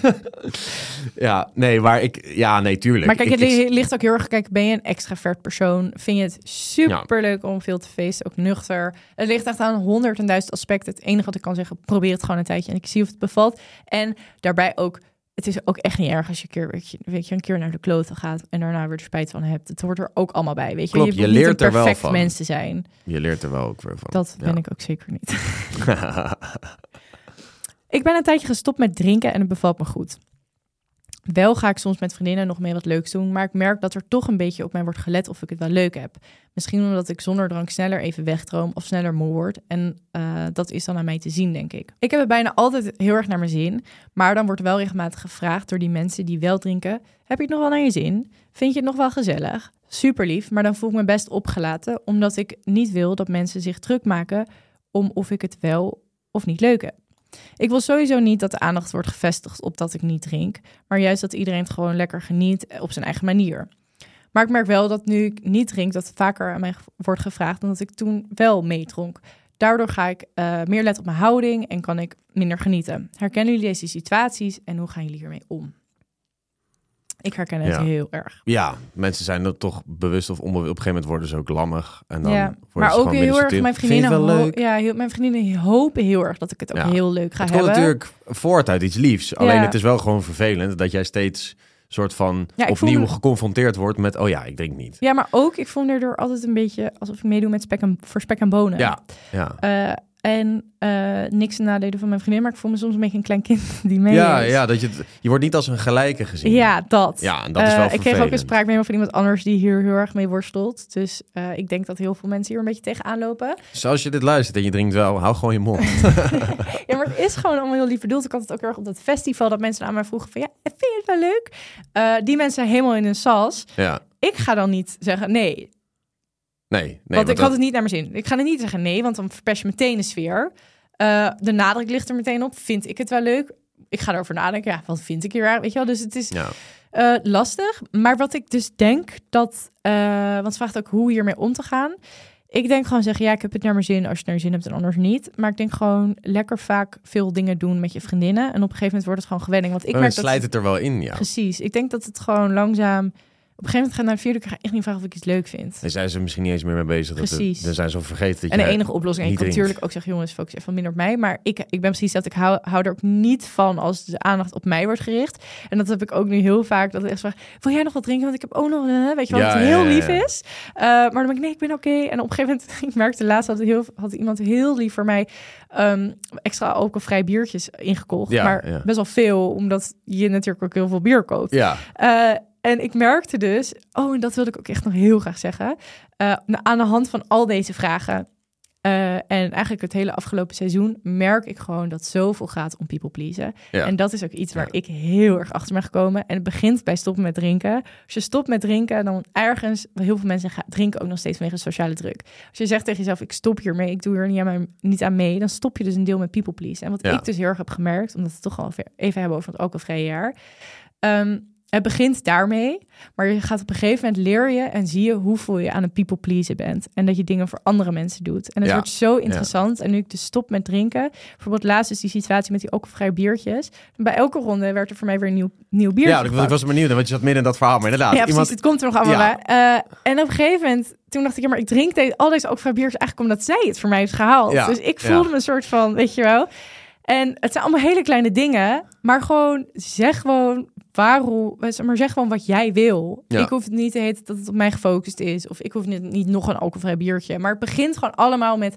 Ja, nee, maar ik, ja, nee, tuurlijk. Maar kijk, het ik- ligt ook heel erg, kijk, ben je een extravert persoon? Vind je het super leuk om veel te feesten, ook nuchter? Het ligt echt aan honderd en duizend aspecten. Het enige wat ik kan zeggen, probeer het gewoon een tijdje en ik zie of het bevalt. En daarbij ook, het is ook echt niet erg als je een keer, weet je, weet je, een keer naar de kloten gaat en daarna weer er spijt van hebt. Het hoort er ook allemaal bij, weet je. Klopt, je, je hoeft niet leert een er wel van. mens te zijn. Je leert er wel ook weer van. Dat Ja. ben ik ook zeker niet. Ik ben een tijdje gestopt met drinken en het bevalt me goed. Wel ga ik soms met vriendinnen nog meer wat leuks doen, maar ik merk dat er toch een beetje op mij wordt gelet of ik het wel leuk heb. Misschien omdat ik zonder drank sneller even wegdroom of sneller moe word. En eh, dat is dan aan mij te zien, denk ik. Ik heb het bijna altijd heel erg naar mijn zin, maar dan wordt wel regelmatig gevraagd door die mensen die wel drinken: heb je het nog wel naar je zin? Vind je het nog wel gezellig? Super lief, maar dan voel ik me best opgelaten, omdat ik niet wil dat mensen zich druk maken om of ik het wel of niet leuk heb. Ik wil sowieso niet dat de aandacht wordt gevestigd op dat ik niet drink, maar juist dat iedereen het gewoon lekker geniet op zijn eigen manier. Maar ik merk wel dat nu ik niet drink, dat vaker aan mij wordt gevraagd dan dat ik toen wel meedronk. Daardoor ga ik eh, meer letten op mijn houding en kan ik minder genieten. Herkennen jullie deze situaties en hoe gaan jullie hiermee om? Ik herken het Ja. heel erg. Ja, mensen zijn er toch bewust of onbewust. Op een gegeven moment worden ze ook lammig. En dan ja. worden Maar ze ook heel erg, mijn het vriendinnen, wel ja, heel, mijn vriendinnen hopen heel erg dat ik het ook Ja. heel leuk ga Het komt hebben. natuurlijk voort uit iets liefs. Alleen Ja. het is wel gewoon vervelend dat jij steeds soort van Ja, ik voel opnieuw me- geconfronteerd wordt met... oh ja, ik drink niet. Ja, maar ook, ik voel me erdoor altijd een beetje alsof ik meedoe met spek en, voor spek en bonen. Ja, ja. Eh, en eh, niks ten nadele van mijn vriendin, maar ik voel me soms een beetje een klein kind die mee Ja, is. ja dat je, je wordt niet als een gelijke gezien. Ja, dat. Ja, en dat is wel Eh, Ik kreeg ook een spraakmemo van iemand anders die hier heel erg mee worstelt. Dus eh, ik denk dat heel veel mensen hier een beetje tegenaan lopen. Dus als je dit luistert en je drinkt wel, hou gewoon je mond. Ja, maar het is gewoon allemaal heel lief bedoeld. Ik had het ook heel erg op dat festival dat mensen aan mij vroegen van... Ja, vind je het wel leuk? Die mensen zijn helemaal in hun sas. ja, Ik ga dan niet zeggen nee. Nee. nee want ik dat- had het niet naar mijn zin. Ik ga er niet zeggen nee, want dan verpest je meteen de sfeer. Eh, de nadruk ligt er meteen op. Vind ik het wel leuk? Ik ga erover nadenken. Ja, wat vind ik hier? Weet je wel? Dus het is Ja. eh, lastig. Maar wat ik dus denk dat... eh, want ze vraagt ook hoe hiermee om te gaan. Ik denk gewoon zeggen, ja, ik heb het naar mijn zin als je het naar je zin hebt en anders niet. Maar ik denk gewoon lekker vaak veel dingen doen met je vriendinnen. En op een gegeven moment wordt het gewoon gewenning. Want ik Oh, merk je dat... slijt het er wel in, ja. Precies. Ik denk dat het gewoon langzaam... Op een gegeven moment gaat naar de vierde, ik ga echt niet vragen of ik iets leuk vind. Daar zijn ze misschien niet eens meer mee bezig. Dat- Precies. Dan zijn ze al vergeten dat En de je enige oplossing, en ik drinkt. natuurlijk ook zeggen, jongens, focus even minder op mij. Maar ik, ik ben precies dat ik hou, hou er ook niet van als de aandacht op mij wordt gericht. En dat heb ik ook nu heel vaak, dat ik echt vraag, wil jij nog wat drinken? Want ik heb ook nog, een, weet je wel, Ja, dat het ja, heel ja, lief is. Uh, maar dan ben ik, nee, ik ben oké. En op een gegeven moment, ik merkte laatst, had, heel, had iemand heel lief voor mij um, extra alcoholvrij biertjes ingekocht. Maar best wel veel, omdat je natuurlijk ook heel veel bier koopt. Ja, Uh, en ik merkte dus, oh, en dat wilde ik ook echt nog heel graag zeggen. Uh, aan de hand van al deze vragen. Uh, en eigenlijk het hele afgelopen seizoen merk ik gewoon dat zoveel gaat om people pleasen. Ja. En dat is ook iets waar Ja. ik heel erg achter ben gekomen. En het begint bij stoppen met drinken. Als je stopt met drinken, dan ergens, heel veel mensen gaan, drinken ook nog steeds vanwege sociale druk. Als je zegt tegen jezelf, ik stop hiermee, ik doe hier niet aan, mijn- niet aan mee, dan stop je dus een deel met people pleasen. En wat Ja. ik dus heel erg heb gemerkt, omdat we het toch al even hebben over het alcoholvrije jaar. Um, het begint daarmee, maar je gaat op een gegeven moment leer je en zie je hoeveel je aan een people pleaser bent. En dat je dingen voor andere mensen doet. En het Ja. wordt zo interessant. En nu ik dus stop met drinken, bijvoorbeeld laatst is die situatie met die alcoholvrije biertjes. Bij elke ronde werd er voor mij weer een nieuw, nieuw biertje ja ik, ik gepakt. was benieuwd, want je zat midden in dat verhaal. Maar inderdaad, Ja, precies. iemand... Het komt er nog allemaal Ja. bij. Eh, en op een gegeven moment, toen dacht ik, ja, maar ik drink deze, al deze alcoholvrije biertjes eigenlijk omdat zij het voor mij heeft gehaald. Ja. Dus ik voelde me een soort van, weet je wel. En het zijn allemaal hele kleine dingen, maar gewoon zeg gewoon waarom, zeg maar zeg gewoon wat jij wil. Ja. Ik hoef het niet te heten dat het op mij gefocust is, of ik hoef niet, niet nog een alcoholvrij biertje. Maar het begint gewoon allemaal met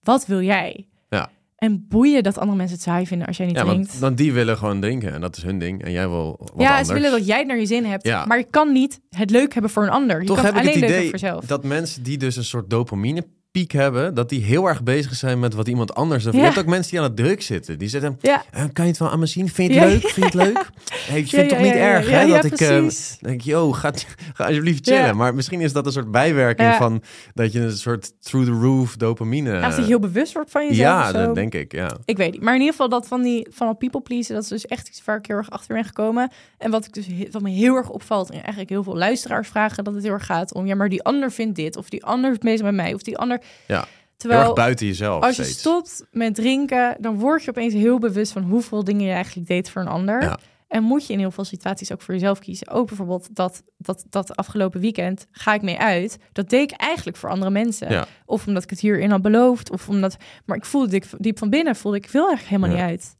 wat wil jij? Ja. En boeien dat andere mensen het saai vinden als jij niet Ja, drinkt. want dan die willen gewoon drinken en dat is hun ding. En jij wil wat ja, anders. ze willen dat jij het naar je zin hebt, Ja. maar je kan niet het leuk hebben voor een ander. Je Toch kan heb het ik alleen het leuk idee hebben voor jezelf. dat mensen die dus een soort dopamine piek hebben, dat die heel erg bezig zijn met wat iemand anders... Je Ja. hebt ook mensen die aan het druk zitten. Die zeggen, Ja, eh, kan je het wel aan me zien? Vind je Ja, het leuk? Vind je het leuk? Hey, ik vind het toch niet erg, hè? dat ik precies. denk, yo, ga, ga alsjeblieft chillen. Maar misschien is dat een soort bijwerking van dat je een soort through the roof dopamine... Ja, als je heel bewust wordt van jezelf. ja, dat denk ik, ja. Ik weet niet. Maar in ieder geval dat van die van al people pleasen, dat is dus echt iets waar ik heel erg achter ben gekomen. En wat ik dus wat me heel erg opvalt, en eigenlijk heel veel luisteraars vragen, dat het heel erg gaat om, ja, maar die ander vindt dit, of die ander is bezig met mij, of die ander. Ja. Heel Terwijl erg buiten jezelf als je stopt met drinken, dan word je opeens heel bewust van hoeveel dingen je eigenlijk deed voor een ander. Ja. En moet je in heel veel situaties ook voor jezelf kiezen. Ook bijvoorbeeld dat, dat, dat afgelopen weekend ga ik mee uit. Dat deed ik eigenlijk voor andere mensen. Ja. Of omdat ik het hierin had beloofd. Of omdat, maar ik voelde diep, diep van binnen, voelde ik veel echt helemaal Ja. niet uit.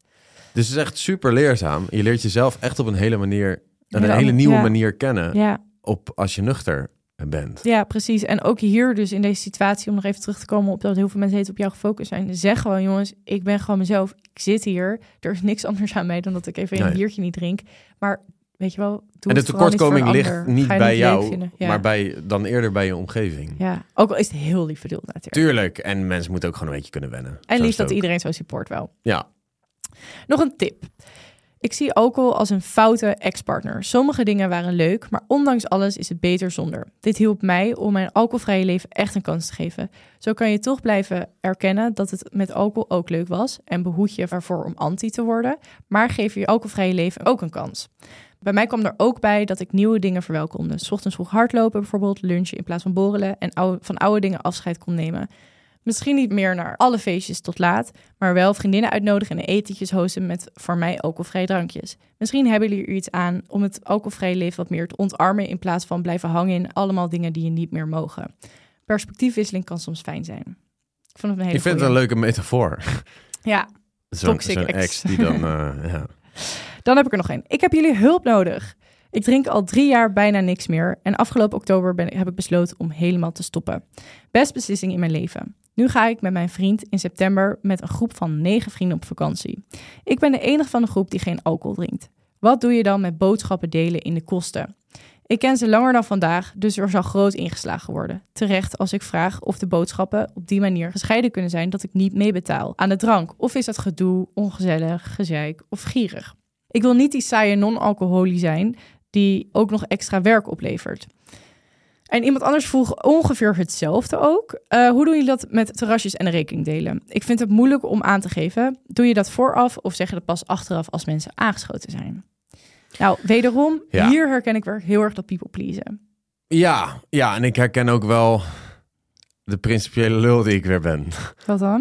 Dus het is echt super leerzaam. Je leert jezelf echt op een hele manier, een Hele hele nieuwe manier kennen Ja, op als je nuchter bent. ja, precies. En ook hier dus in deze situatie, om nog even terug te komen op dat heel veel mensen heet op jou gefocust zijn. Zeg gewoon, jongens, ik ben gewoon mezelf. Ik zit hier. Er is niks anders aan mij dan dat ik even een biertje niet drink. Maar weet je wel, en de het tekortkoming ligt niet bij jou. Ja. maar bij, dan eerder bij je omgeving. Ja, ook al is het heel lief bedoeld natuurlijk. Tuurlijk, en mensen moeten ook gewoon een beetje kunnen wennen. En liefst het dat ook. iedereen zo support wel. Ja, Nog een tip. Ik zie alcohol als een foute ex-partner. Sommige dingen waren leuk, maar ondanks alles is het beter zonder. Dit hielp mij om mijn alcoholvrije leven echt een kans te geven. Zo kan je toch blijven erkennen dat het met alcohol ook leuk was en behoed je ervoor om anti te worden, maar geef je alcoholvrije leven ook een kans. Bij mij kwam er ook bij dat ik nieuwe dingen verwelkomde. 's ochtends vroeg hardlopen bijvoorbeeld, lunchen in plaats van borrelen en van oude dingen afscheid kon nemen. Misschien niet meer naar alle feestjes tot laat, maar wel vriendinnen uitnodigen en etentjes hosten met voor mij alcoholvrije drankjes. Misschien hebben jullie er iets aan om het alcoholvrije leven wat meer te ontarmen in plaats van blijven hangen in allemaal dingen die je niet meer mogen. Perspectiefwisseling kan soms fijn zijn. Ik vond het een hele Ik vind het een leuke metafoor. Ja, Zo'n Toxic ex. ex die dan... eh, ja. Dan heb ik er nog één. Ik heb jullie hulp nodig. Ik drink al drie jaar bijna niks meer. En afgelopen oktober ben, heb ik besloten om helemaal te stoppen. Best beslissing in mijn leven. Nu ga ik met mijn vriend in september met een groep van negen vrienden op vakantie. Ik ben de enige van de groep die geen alcohol drinkt. Wat doe je dan met boodschappen delen in de kosten? Ik ken ze langer dan vandaag, dus er zal groot ingeslagen worden. Terecht als ik vraag of de boodschappen op die manier gescheiden kunnen zijn dat ik niet meebetaal aan de drank. Of is dat gedoe, ongezellig, gezeik of gierig? Ik wil niet die saaie non-alcoholie zijn die ook nog extra werk oplevert. En iemand anders vroeg ongeveer hetzelfde ook. Eh, hoe doen jullie dat met terrasjes en rekening delen? Ik vind het moeilijk om aan te geven. Doe je dat vooraf of zeg je dat pas achteraf als mensen aangeschoten zijn? Nou, wederom, Ja. hier herken ik weer heel erg dat people pleasen. Ja, ja, en ik herken ook wel de principiële lul die ik weer ben. Wat dan?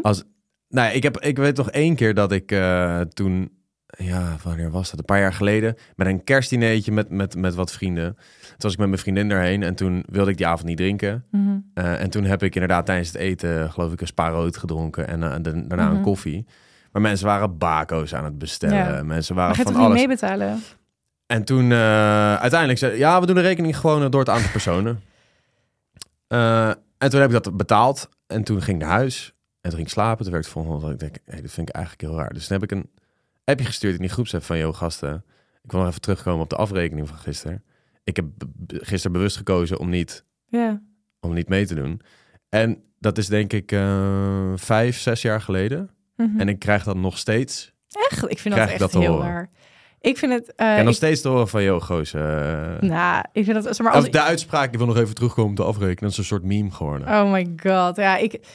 Nou, ik, heb, ik weet nog één keer dat ik eh, toen, ja, wanneer was dat? Een paar jaar geleden, met een kerstdineetje met, met, met wat vrienden. Toen was ik met mijn vriendin erheen en toen wilde ik die avond niet drinken. Mhm. Eh, en toen heb ik inderdaad tijdens het eten, geloof ik, een spa rood gedronken en eh, de- daarna Mhm. een koffie. Maar mensen waren bako's aan het bestellen. Ja. Mensen waren van toch niet alles. meebetalen? En toen uh, uiteindelijk zei ja, we doen de rekening gewoon door het aantal personen. En toen heb ik dat betaald. En toen ging ik naar huis. En toen ging ik slapen. Toen werd het volgende dat ik denk, hey, dit vind ik eigenlijk heel raar. Dus toen heb ik een appje gestuurd in die groepsapp van, joh gasten, ik wil nog even terugkomen op de afrekening van gisteren. Ik heb gisteren bewust gekozen om niet, ja. om niet mee te doen. En dat is denk ik uh, vijf, zes jaar geleden. Mhm. En ik krijg dat nog steeds. Echt? Ik vind dat echt dat te heel raar. Ik vind het... eh, en nog ik- steeds te horen van, joh goos, uh, Nou, ik vind dat... Zeg maar, als Of de uitspraak, ik wil nog even terugkomen op de afrekening. Dat is een soort meme geworden. Oh my god. Ja, ik...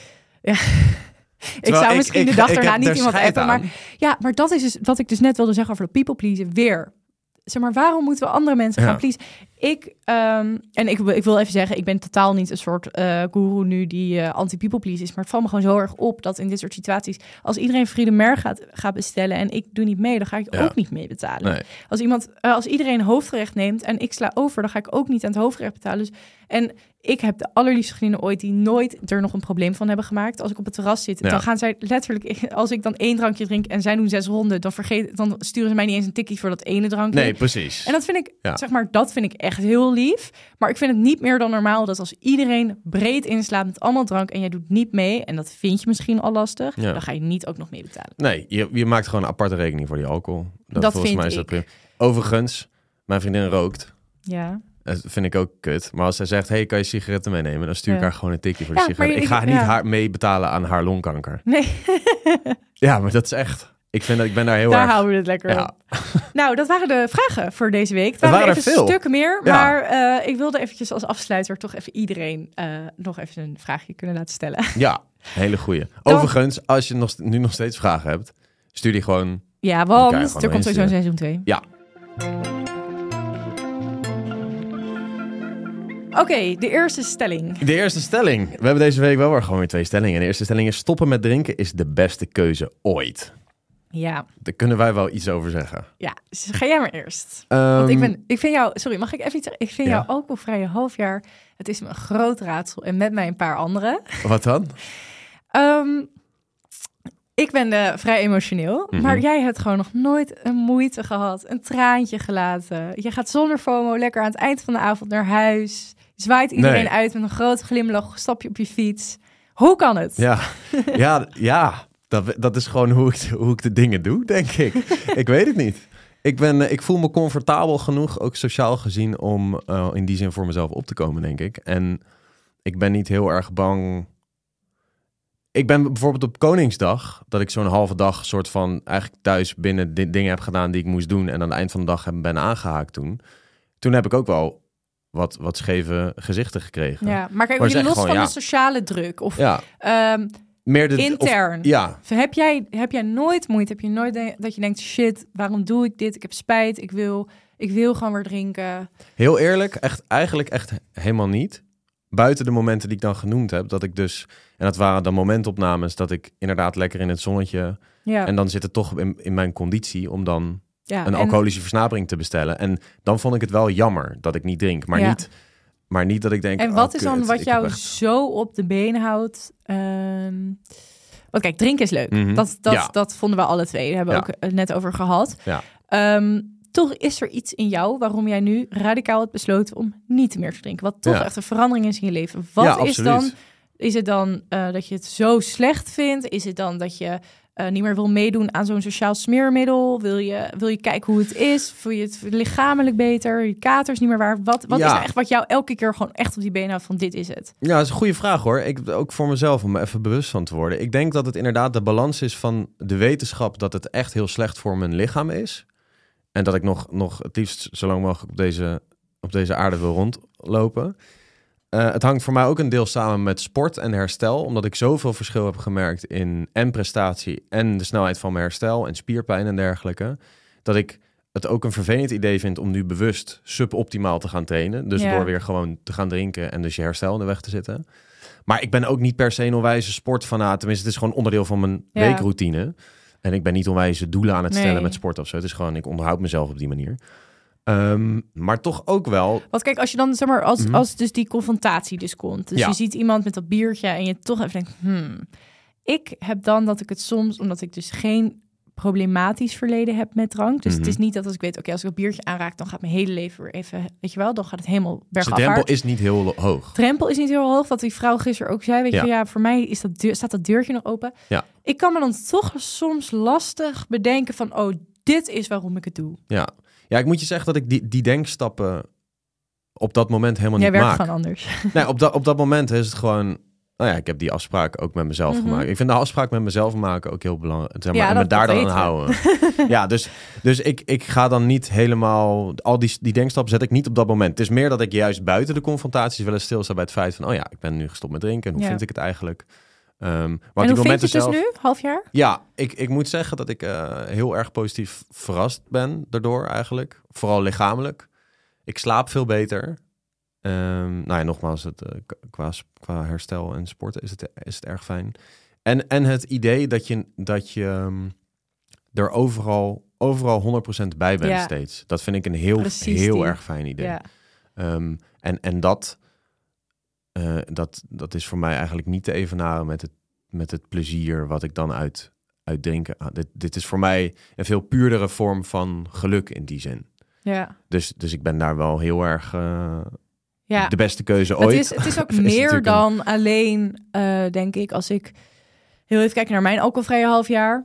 Ja. ik zou ik- misschien ik- de dag daarna niet iemand appen, maar... Ja, maar dat is dus wat ik dus net wilde zeggen over de people pleasen. Weer. Zeg maar, waarom moeten we andere mensen gaan Ja. pleasen? Ik, ehm, en ik, wil- ik wil even zeggen, ik ben totaal niet een soort eh guru nu die eh, anti-people please is. Maar het valt me gewoon zo erg op dat in dit soort situaties, als iedereen Friede Mer gaat, gaat bestellen en ik doe niet mee, dan ga ik Ja. ook niet mee betalen. Nee. Als, iemand, eh, als iedereen hoofdgerecht neemt en ik sla over, dan ga ik ook niet aan het hoofdgerecht betalen. Dus, en ik heb de allerliefste vrienden ooit die nooit er nog een probleem van hebben gemaakt. Als ik op het terras zit, Ja. dan gaan zij letterlijk, als ik dan één drankje drink en zij doen zes ronden, dan, vergeet, dan sturen ze mij niet eens een tikkie voor dat ene drankje. Nee, precies. En dat vind ik, Ja. zeg maar, dat vind ik echt heel lief. Maar ik vind het niet meer dan normaal dat als iedereen breed inslaat met allemaal drank en jij doet niet mee, en dat vind je misschien al lastig, Ja. dan ga je niet ook nog mee betalen. Nee, je, je maakt gewoon een aparte rekening voor die alcohol. Dat, Dat volgens vind mij is dat ik. prima. Overigens, mijn vriendin rookt. Ja. Dat vind ik ook kut. Maar als zij zegt, hey, kan je sigaretten meenemen? Dan stuur ik Ja. haar gewoon een tikje voor de Ja, sigaretten. Ik ga niet ja. haar mee betalen aan haar longkanker. Nee, Ja, maar dat is echt... Ik, vind dat, ik ben daar heel daar erg... houden we het lekker op. Nou, dat waren de vragen voor deze week. Het waren, waren er even veel. stukken meer, Ja. maar eh, ik wilde eventjes als afsluiter toch even iedereen eh, nog even een vraagje kunnen laten stellen. Ja, hele goeie. Dan- Overigens, als je nog, nu nog steeds vragen hebt, stuur die gewoon... Ja, want er komt sowieso een seizoen 2. Ja. Oké, de eerste stelling. De eerste stelling. We hebben deze week wel weer gewoon weer twee stellingen. De eerste stelling is stoppen met drinken is de beste keuze ooit. Ja, Daar kunnen wij wel iets over zeggen. ja. Dus ga jij maar eerst. Want ik, Ehm, ben, ik vind jou, sorry, mag ik even iets zeggen? Ik vind Ja. jou alcoholvrije halfjaar, het is me een groot raadsel. En met mij een paar anderen. Wat dan? Ehm, ik ben eh, vrij emotioneel, Mhm. maar jij hebt gewoon nog nooit een moeite gehad, een traantje gelaten. Je gaat zonder FOMO lekker aan het eind van de avond naar huis. Zwaait iedereen Nee. uit met een grote glimlach, stap je op je fiets. Hoe kan het? Ja, ja, ja. Dat, dat is gewoon hoe ik, hoe ik de dingen doe, denk ik. ik weet het niet. Ik, ben, eh, ik voel me comfortabel genoeg, ook sociaal gezien, om eh, in die zin voor mezelf op te komen, denk ik. En ik ben niet heel erg bang. Ik ben bijvoorbeeld op Koningsdag, dat ik zo'n halve dag soort van eigenlijk thuis binnen di- dingen heb gedaan die ik moest doen. En aan het eind van de dag ben aangehaakt toen. Toen heb ik ook wel wat, wat scheve gezichten gekregen. Ja, maar kijk, Maar zeg los gewoon, van ja. de sociale druk of Ja, ehm, meer de... of- intern. ja, Heb jij, heb jij nooit moeite? Heb je nooit de- dat je denkt, shit, waarom doe ik dit? Ik heb spijt, ik wil, ik wil gewoon weer drinken. Heel eerlijk, echt, eigenlijk echt helemaal niet. buiten de momenten die ik dan genoemd heb, dat ik dus, en dat waren dan momentopnames, dat ik inderdaad lekker in het zonnetje, Ja, en dan zit het toch in, in mijn conditie om dan ja. een en- alcoholische versnapering te bestellen. En dan vond ik het wel jammer dat ik niet drink, maar, Ja. niet, maar niet dat ik denk. En oh, wat is dan kut, wat jou echt- zo op de benen houdt? Ehm, want kijk, drinken is leuk. Mhm. dat, dat, Ja. dat vonden we alle twee. Daar hebben we Ja. ook het net over gehad. Ja. Ehm, toch is er iets in jou waarom jij nu radicaal hebt besloten om niet meer te drinken. Wat toch echt een verandering is in je leven. Wat is dan? Is het dan eh, dat je het zo slecht vindt? Is het dan dat je eh, niet meer wil meedoen aan zo'n sociaal smeermiddel? Wil je, wil je kijken hoe het is? Voel je het lichamelijk beter? Je katers niet meer waar? Wat, wat Ja. is echt wat jou elke keer gewoon echt op die benen houdt van dit is het? Ja, dat is een goede vraag hoor. Ik, ook voor mezelf om me even bewust van te worden. Ik denk dat het inderdaad de balans is van de wetenschap dat het echt heel slecht voor mijn lichaam is. En dat ik nog, nog het liefst zo lang mogelijk op deze, op deze aarde wil rondlopen. Eh, het hangt voor mij ook een deel samen met sport en herstel. Omdat ik zoveel verschil heb gemerkt in en prestatie en de snelheid van mijn herstel en spierpijn en dergelijke. Dat ik het ook een vervelend idee vind om nu bewust suboptimaal te gaan trainen. Dus Ja. door weer gewoon te gaan drinken en dus je herstel in de weg te zitten. Maar ik ben ook niet per se een onwijze sportfanaat. Tenminste, het is gewoon onderdeel van mijn Ja. weekroutine. En ik ben niet onwijze doelen aan het stellen Nee. met sport of zo. Het is gewoon, ik onderhoud mezelf op die manier. Ehm, maar toch ook wel. Want kijk, als je dan, zeg maar, als, Mhm. als dus die confrontatie dus komt. Dus Ja. je ziet iemand met dat biertje en je toch even denkt, hmm. Ik heb dan dat ik het soms, omdat ik dus geen problematisch verleden heb met drank. Dus Mhm. het is niet dat als ik weet, oké, als ik een biertje aanraak, dan gaat mijn hele leven weer even, weet je wel, dan gaat het helemaal Dus de drempel bergafwaarts. is niet heel hoog. drempel is niet heel hoog. Wat die vrouw gisteren ook zei. Weet Ja. je, ja, voor mij is dat deur, staat dat deurtje nog open. Ja. Ik kan me dan toch soms lastig bedenken van, oh, dit is waarom ik het doe. Ja. Ja, ik moet je zeggen dat ik die, die denkstappen op dat moment helemaal Jij niet werkt maak. gewoon anders. Nee, op, dat op dat moment is het gewoon... Nou ja, ik heb die afspraak ook met mezelf Mhm. gemaakt. Ik vind de afspraak met mezelf maken ook heel belangrijk. Zeg maar, Ja, en me daar dan aan houden. ja, dus, dus ik, ik ga dan niet helemaal... Al die, die denkstap zet ik niet op dat moment. Het is meer dat ik juist buiten de confrontaties wel eens stilsta bij het feit van... Oh ja, ik ben nu gestopt met drinken. En hoe Ja. vind ik het eigenlijk? Ehm maar en hoe vind je het dus nu? Half jaar? Ja, ik, ik moet zeggen dat ik eh, heel erg positief verrast ben daardoor eigenlijk. Vooral lichamelijk. Ik slaap veel beter. Ehm, nou ja, nogmaals, het, eh, qua, qua herstel en sporten is het, is het erg fijn. En, en het idee dat je, dat je ehm, er overal, overal 100% bij bent Ja. steeds. Dat vind ik een heel, Precies heel die. erg fijn idee. Ja. En, en dat, eh, dat, dat is voor mij eigenlijk niet te evenaren met het, met het plezier wat ik dan uit, uit drinken. ah, dit, dit is voor mij een veel puurdere vorm van geluk in die zin. Ja. Dus, dus ik ben daar wel heel erg eh, ja. de beste keuze Het ooit. is, het is ook Is meer een- dan alleen, eh, denk ik, als ik heel even kijk naar mijn alcoholvrije half jaar.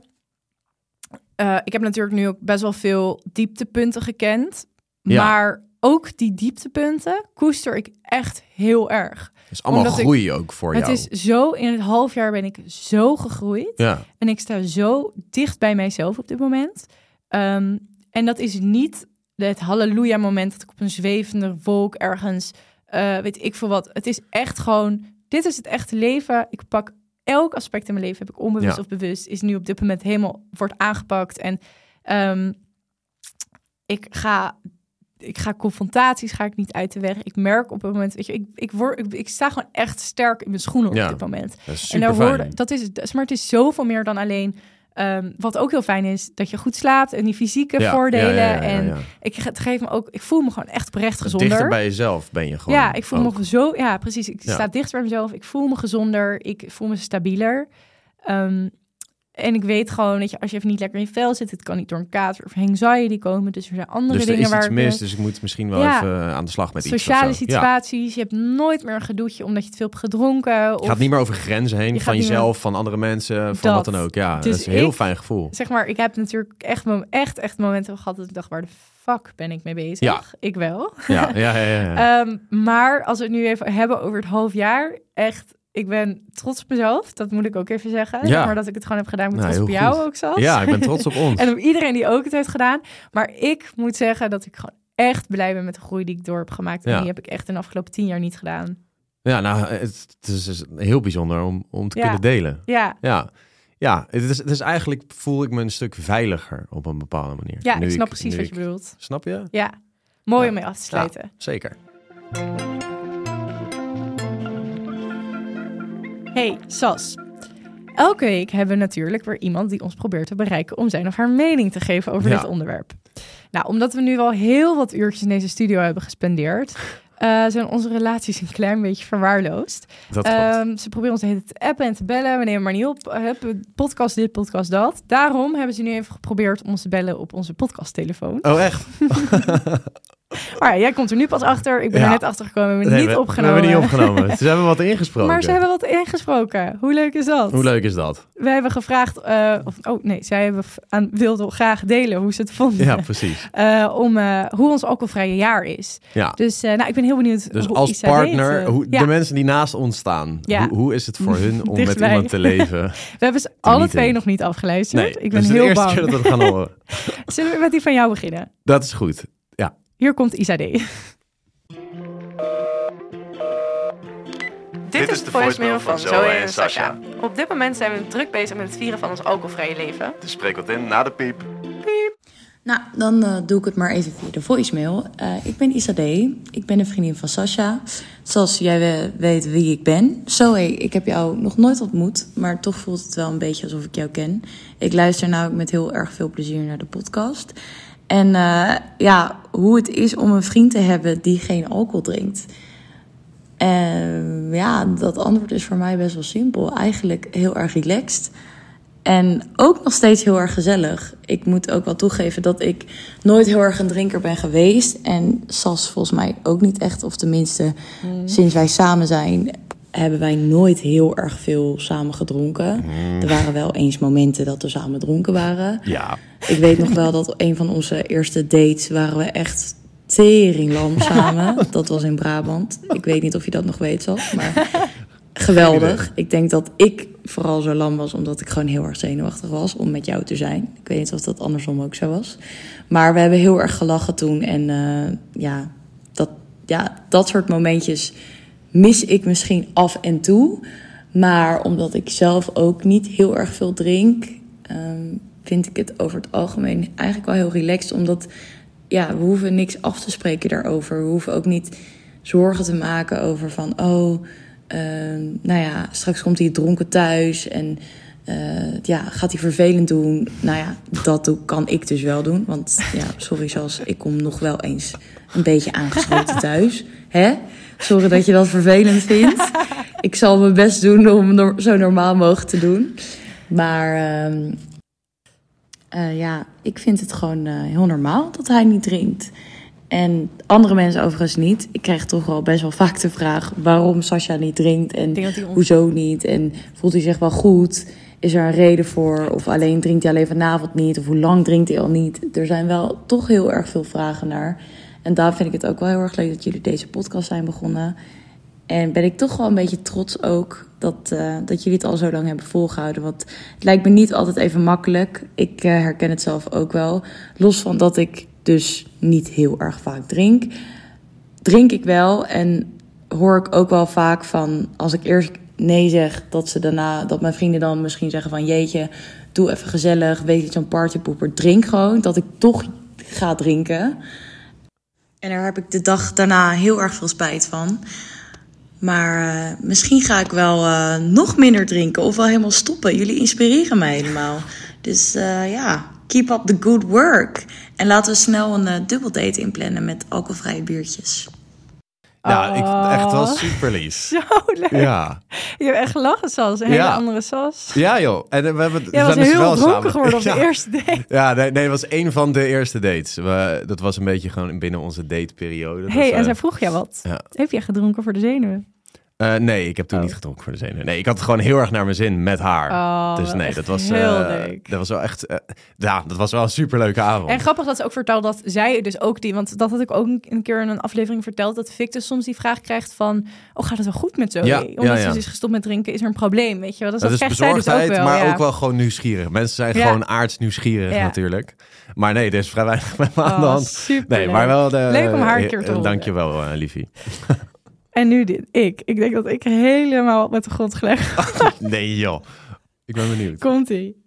Ik heb natuurlijk nu ook best wel veel dieptepunten gekend. Ja. Maar ook die dieptepunten koester ik echt heel erg. Het is allemaal omdat ik- groei ook voor het jou. is zo, in het half jaar ben ik zo gegroeid. Ja, En ik sta zo dicht bij mijzelf op dit moment. Ehm, en dat is niet het halleluja moment dat ik op een zwevende wolk ergens, eh, weet ik veel wat. Het is echt gewoon, dit is het echte leven. Ik pak elk aspect in mijn leven, heb ik onbewust Ja. of bewust, is nu op dit moment helemaal, wordt aangepakt. En ehm, ik ga... Ik ga confrontaties ga ik niet uit de weg. Ik merk op het moment, weet je, ik, ik, word, ik, ik sta gewoon echt sterk in mijn schoenen op Ja. dit moment. dat is En daar hoorde, dat is, het- maar het is zoveel meer dan alleen. ehm, wat ook heel fijn is, dat je goed slaapt en die fysieke Ja, voordelen. ja, en ik ge- het geeft me ook, ik voel me gewoon echt oprecht gezonder. Dichter bij jezelf ben je gewoon. ja, ik voel ook. me zo, ja, precies. Ik sta dichter bij mezelf. Ik voel me gezonder. Ik voel me stabieler. Ehm, en ik weet gewoon dat je als je even niet lekker in je vel zit, het kan niet door een kater of anxiety komen. Dus er zijn andere Dus er dingen is waar iets mis, eh, dus ik moet misschien wel Ja. even aan de slag met iets. of sociale. Ja. situaties. Je hebt nooit meer een gedoetje omdat je te veel hebt gedronken. Het Of gaat niet meer over grenzen heen Je van meer- jezelf, van andere mensen, van Dat. wat dan ook. Ja, Dus dat is een heel ik- fijn gevoel. zeg maar, ik heb natuurlijk echt, echt, echt momenten gehad dat ik dacht, waar de fuck ben ik mee bezig? Ja. Ik wel. Ja, ja, ja. ja, ja. Ehm, maar als we het nu even hebben over het half jaar, echt, ik ben trots op mezelf. Dat moet ik ook even zeggen. Ja. Maar dat ik het gewoon heb gedaan, ben Nou, trots op jou goed. ook zelfs. ja, ik ben trots op ons. en op iedereen die ook het heeft gedaan. Maar ik moet zeggen dat ik gewoon echt blij ben met de groei die ik door heb gemaakt. En Ja. die heb ik echt in de afgelopen tien jaar niet gedaan. Ja, nou, het, het is heel bijzonder om, om te Ja. kunnen delen. Ja, Ja, ja het, is, het is eigenlijk, voel ik me een stuk veiliger op een bepaalde manier. ja Nu ik snap precies wat je bedoelt. Snap je? Ja, mooi om mee af te sluiten. Zeker. Hey, Sas. Elke week hebben we natuurlijk weer iemand die ons probeert te bereiken om zijn of haar mening te geven over Ja. dit onderwerp. Nou, omdat we nu al heel wat uurtjes in deze studio hebben gespendeerd, eh, zijn onze relaties een klein beetje verwaarloosd. Ehm, ze proberen ons de hele tijd te appen en te bellen. We nemen maar niet op. Uh, hup, podcast dit, podcast dat. Daarom hebben ze nu even geprobeerd om ons te bellen op onze podcasttelefoon. oh, echt? Maar ja, jij komt er nu pas achter. Ik ben Ja. er net achter gekomen. We hebben Nee, niet we, opgenomen. We hebben niet opgenomen. Ze hebben wat ingesproken. Maar ze hebben wat ingesproken. Hoe leuk is dat? Hoe leuk is dat? We hebben gevraagd, eh, of, oh nee, zij hebben aan, wilden graag delen hoe ze het vonden. Ja, precies. Eh, om eh, hoe ons alcoholvrije jaar is. Ja. Dus nou, ik ben heel benieuwd. Dus hoe als Isa partner, hoe, ja, de mensen die naast ons staan, hoe, hoe is het voor hun om met iemand te leven? we hebben ze alle twee nog niet afgeluisterd. Nee, ik ben heel de eerste bang. keer dat we het gaan horen. Zullen we met die van jou beginnen? Dat is goed. Hier komt Isa D. Dit is de voicemail van Zoe en Sasha. Op dit moment zijn we druk bezig met het vieren van ons alcoholvrije leven. Dus spreek wat in na de piep. Nou, dan eh, doe ik het maar even via de voicemail. Eh, ik ben Isa D. Ik ben een vriendin van Sasha. Zoals jij we- weet wie ik ben. Zoe, ik heb jou nog nooit ontmoet, maar toch voelt het wel een beetje alsof ik jou ken. Ik luister namelijk met heel erg veel plezier naar de podcast. En eh, ja, hoe het is om een vriend te hebben die geen alcohol drinkt. En ja, dat antwoord is voor mij best wel simpel. Eigenlijk heel erg relaxed. En ook nog steeds heel erg gezellig. Ik moet ook wel toegeven dat ik nooit heel erg een drinker ben geweest. En Sas volgens mij ook niet echt. Of tenminste, sinds wij samen zijn, hebben wij nooit heel erg veel samen gedronken. Er waren wel eens momenten dat we samen dronken waren. Ja, Ik weet nog wel dat een van onze eerste dates waren we echt teringlam samen. Dat was in Brabant. Ik weet niet of je dat nog weet, Sas, maar geweldig. Ik denk dat ik vooral zo lam was omdat ik gewoon heel erg zenuwachtig was om met jou te zijn. Ik weet niet of dat andersom ook zo was. Maar we hebben heel erg gelachen toen en eh, ja, dat, ja, dat soort momentjes mis ik misschien af en toe. Maar omdat ik zelf ook niet heel erg veel drink, ehm, vind ik het over het algemeen eigenlijk wel heel relaxed. Omdat ja, we hoeven niks af te spreken daarover. We hoeven ook niet zorgen te maken over van, oh, ehm, nou ja, straks komt hij dronken thuis en eh, ja, gaat hij vervelend doen. Nou ja, dat kan ik dus wel doen. Want ja, sorry, zoals ik kom nog wel eens een beetje aangeschoten thuis. Hè? Sorry dat je dat vervelend vindt. Ik zal mijn best doen om zo normaal mogelijk te doen. Maar ehm, eh, ja, ik vind het gewoon eh, heel normaal dat hij niet drinkt. En andere mensen overigens niet. Ik krijg toch wel best wel vaak de vraag waarom Sascha niet drinkt. En hoezo niet? En voelt hij zich wel goed? Is er een reden voor? Of alleen drinkt hij alleen vanavond niet? Of hoe lang drinkt hij al niet? Er zijn wel toch heel erg veel vragen naar. En daarom vind ik het ook wel heel erg leuk dat jullie deze podcast zijn begonnen. En ben ik toch wel een beetje trots ook dat, eh, dat jullie het al zo lang hebben volgehouden. Want het lijkt me niet altijd even makkelijk. Ik eh, herken het zelf ook wel. Los van dat ik dus niet heel erg vaak drink, drink ik wel. En hoor ik ook wel vaak van als ik eerst nee zeg, dat ze daarna, dat mijn vrienden dan misschien zeggen van jeetje, doe even gezellig, weet je, zo'n partypoeper, drink gewoon. Dat ik toch ga drinken. En daar heb ik de dag daarna heel erg veel spijt van. Maar eh, misschien ga ik wel eh, nog minder drinken of wel helemaal stoppen. Jullie inspireren mij helemaal. Dus eh, ja, keep up the good work. En laten we snel een dubbeldate inplannen met alcoholvrije biertjes. Ja ik, echt wel Oh. super lief. Zo leuk. Ja. Je hebt echt gelachen, Sas. Een hele Ja. andere Sas. ja, joh. En eh, we hebben, Jij was zijn dus heel wel dronken geworden op de eerste date. Ja, nee, nee, het was een van de eerste dates. We, dat was een beetje gewoon binnen onze dateperiode. Dat hey, en eh, zij vroeg jou wat. ja. Heb jij gedronken voor de zenuwen? Eh, nee, ik heb toen Oh. niet gedronken voor de zenuwen. Nee, ik had het gewoon heel erg naar mijn zin met haar. Oh, dus nee, dat was, heel eh, leuk. dat was wel echt... eh, ja, dat was wel een superleuke avond. En grappig dat ze ook vertelde dat zij dus ook die... Want dat had ik ook een- keer in een aflevering verteld... dat Victor soms die vraag krijgt van... Oh, gaat het wel goed met Zoe? Ja, Omdat ja, ze ja. dus is gestopt met drinken, is er een probleem, weet je wel? Dus dat dat, is dus ook bezorgdheid, wel, maar ook wel gewoon nieuwsgierig. Mensen zijn gewoon aards nieuwsgierig natuurlijk. Maar nee, er is vrij weinig met me aan de Oh, hand. superleuk. Nee, maar wel de... Leuk om haar een keer te horen. Dankjewel, liefie. En nu dit, ik. Ik denk dat ik helemaal met de grond gelegd Nee joh. Ik ben benieuwd. Komt-ie.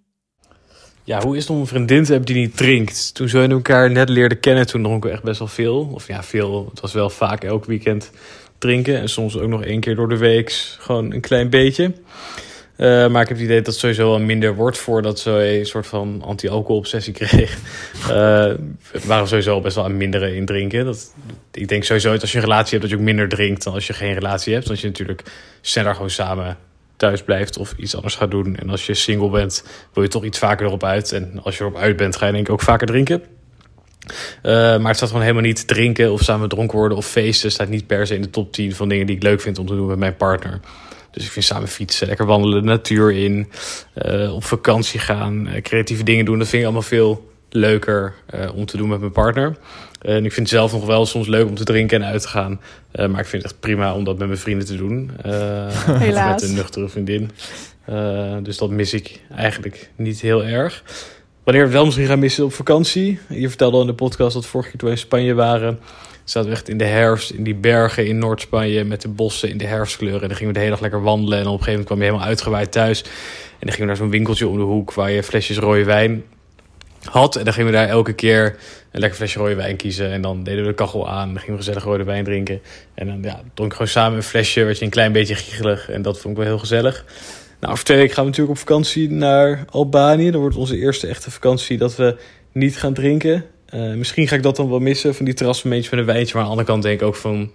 Ja, hoe is het om een vriendin te hebben die niet drinkt? Toen we elkaar net leerden kennen, toen dronken we echt best wel veel. Of ja, veel. Het was wel vaak elk weekend drinken. En soms ook nog één keer door de week, gewoon een klein beetje. Uh, maar ik heb het idee dat het sowieso wel minder wordt voordat ze een soort van anti-alcohol-obsessie kreeg. Uh, waren sowieso best wel aan minderen in drinken. Dat, ik denk sowieso dat als je een relatie hebt, dat je ook minder drinkt dan als je geen relatie hebt. Want je natuurlijk sneller gewoon samen thuis blijft of iets anders gaat doen. En als je single bent, wil je toch iets vaker erop uit. En als je erop uit bent, ga je denk ik ook vaker drinken. Uh, maar het staat gewoon helemaal niet drinken of samen dronken worden of feesten. staat niet per se in de top 10 van dingen die ik leuk vind om te doen met mijn partner. Dus ik vind samen fietsen, lekker wandelen de natuur in, uh, op vakantie gaan, uh, creatieve dingen doen. Dat vind ik allemaal veel leuker uh, om te doen met mijn partner. en ik vind het zelf nog wel soms leuk om te drinken en uit te gaan. maar ik vind het echt prima om dat met mijn vrienden te doen. Helaas. Met een nuchtere vriendin. dus dat mis ik eigenlijk niet heel erg. Wanneer we wel misschien gaan missen op vakantie. Je vertelde al in de podcast dat vorige keer toen we in Spanje waren zaten we echt in de herfst, in die bergen in Noord-Spanje met de bossen in de herfstkleuren. En dan gingen we de hele dag lekker wandelen. En op een gegeven moment kwam je helemaal uitgewaaid thuis. En dan gingen we naar zo'n winkeltje om de hoek waar je flesjes rode wijn had. En dan gingen we daar elke keer een lekker flesje rode wijn kiezen. En dan deden we de kachel aan. En dan gingen we gezellig rode wijn drinken. En dan ja, dronk gewoon samen een flesje. Werd je een klein beetje giechelig. En dat vond ik wel heel gezellig. Nou, over twee weken gaan we natuurlijk op vakantie naar Albanië. Dat wordt onze eerste echte vakantie dat we niet gaan drinken. Uh, misschien ga ik dat dan wel missen, van die terrasmomentjes met een wijntje. Maar aan de andere kant denk ik ook van...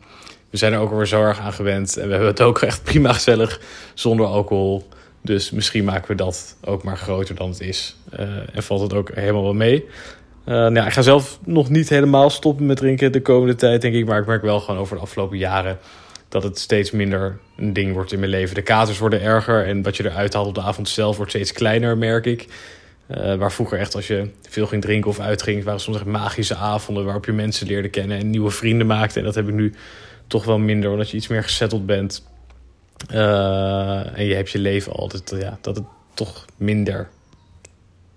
We zijn er ook alweer zo erg aan gewend. En we hebben het ook echt prima gezellig zonder alcohol. Dus misschien maken we dat ook maar groter dan het is. Uh, en valt het ook helemaal wel mee. Uh, nou ja, ik ga zelf nog niet helemaal stoppen met drinken de komende tijd, denk ik. Maar ik merk wel gewoon over de afgelopen jaren dat het steeds minder een ding wordt in mijn leven. De katers worden erger en wat je eruit haalt op de avond zelf wordt steeds kleiner, merk ik. Uh, waar vroeger echt als je veel ging drinken of uitging, waren soms echt magische avonden waarop je mensen leerde kennen en nieuwe vrienden maakte. En dat heb ik nu toch wel minder, omdat je iets meer gezetteld bent. Uh, en je hebt je leven altijd, ja, dat het toch minder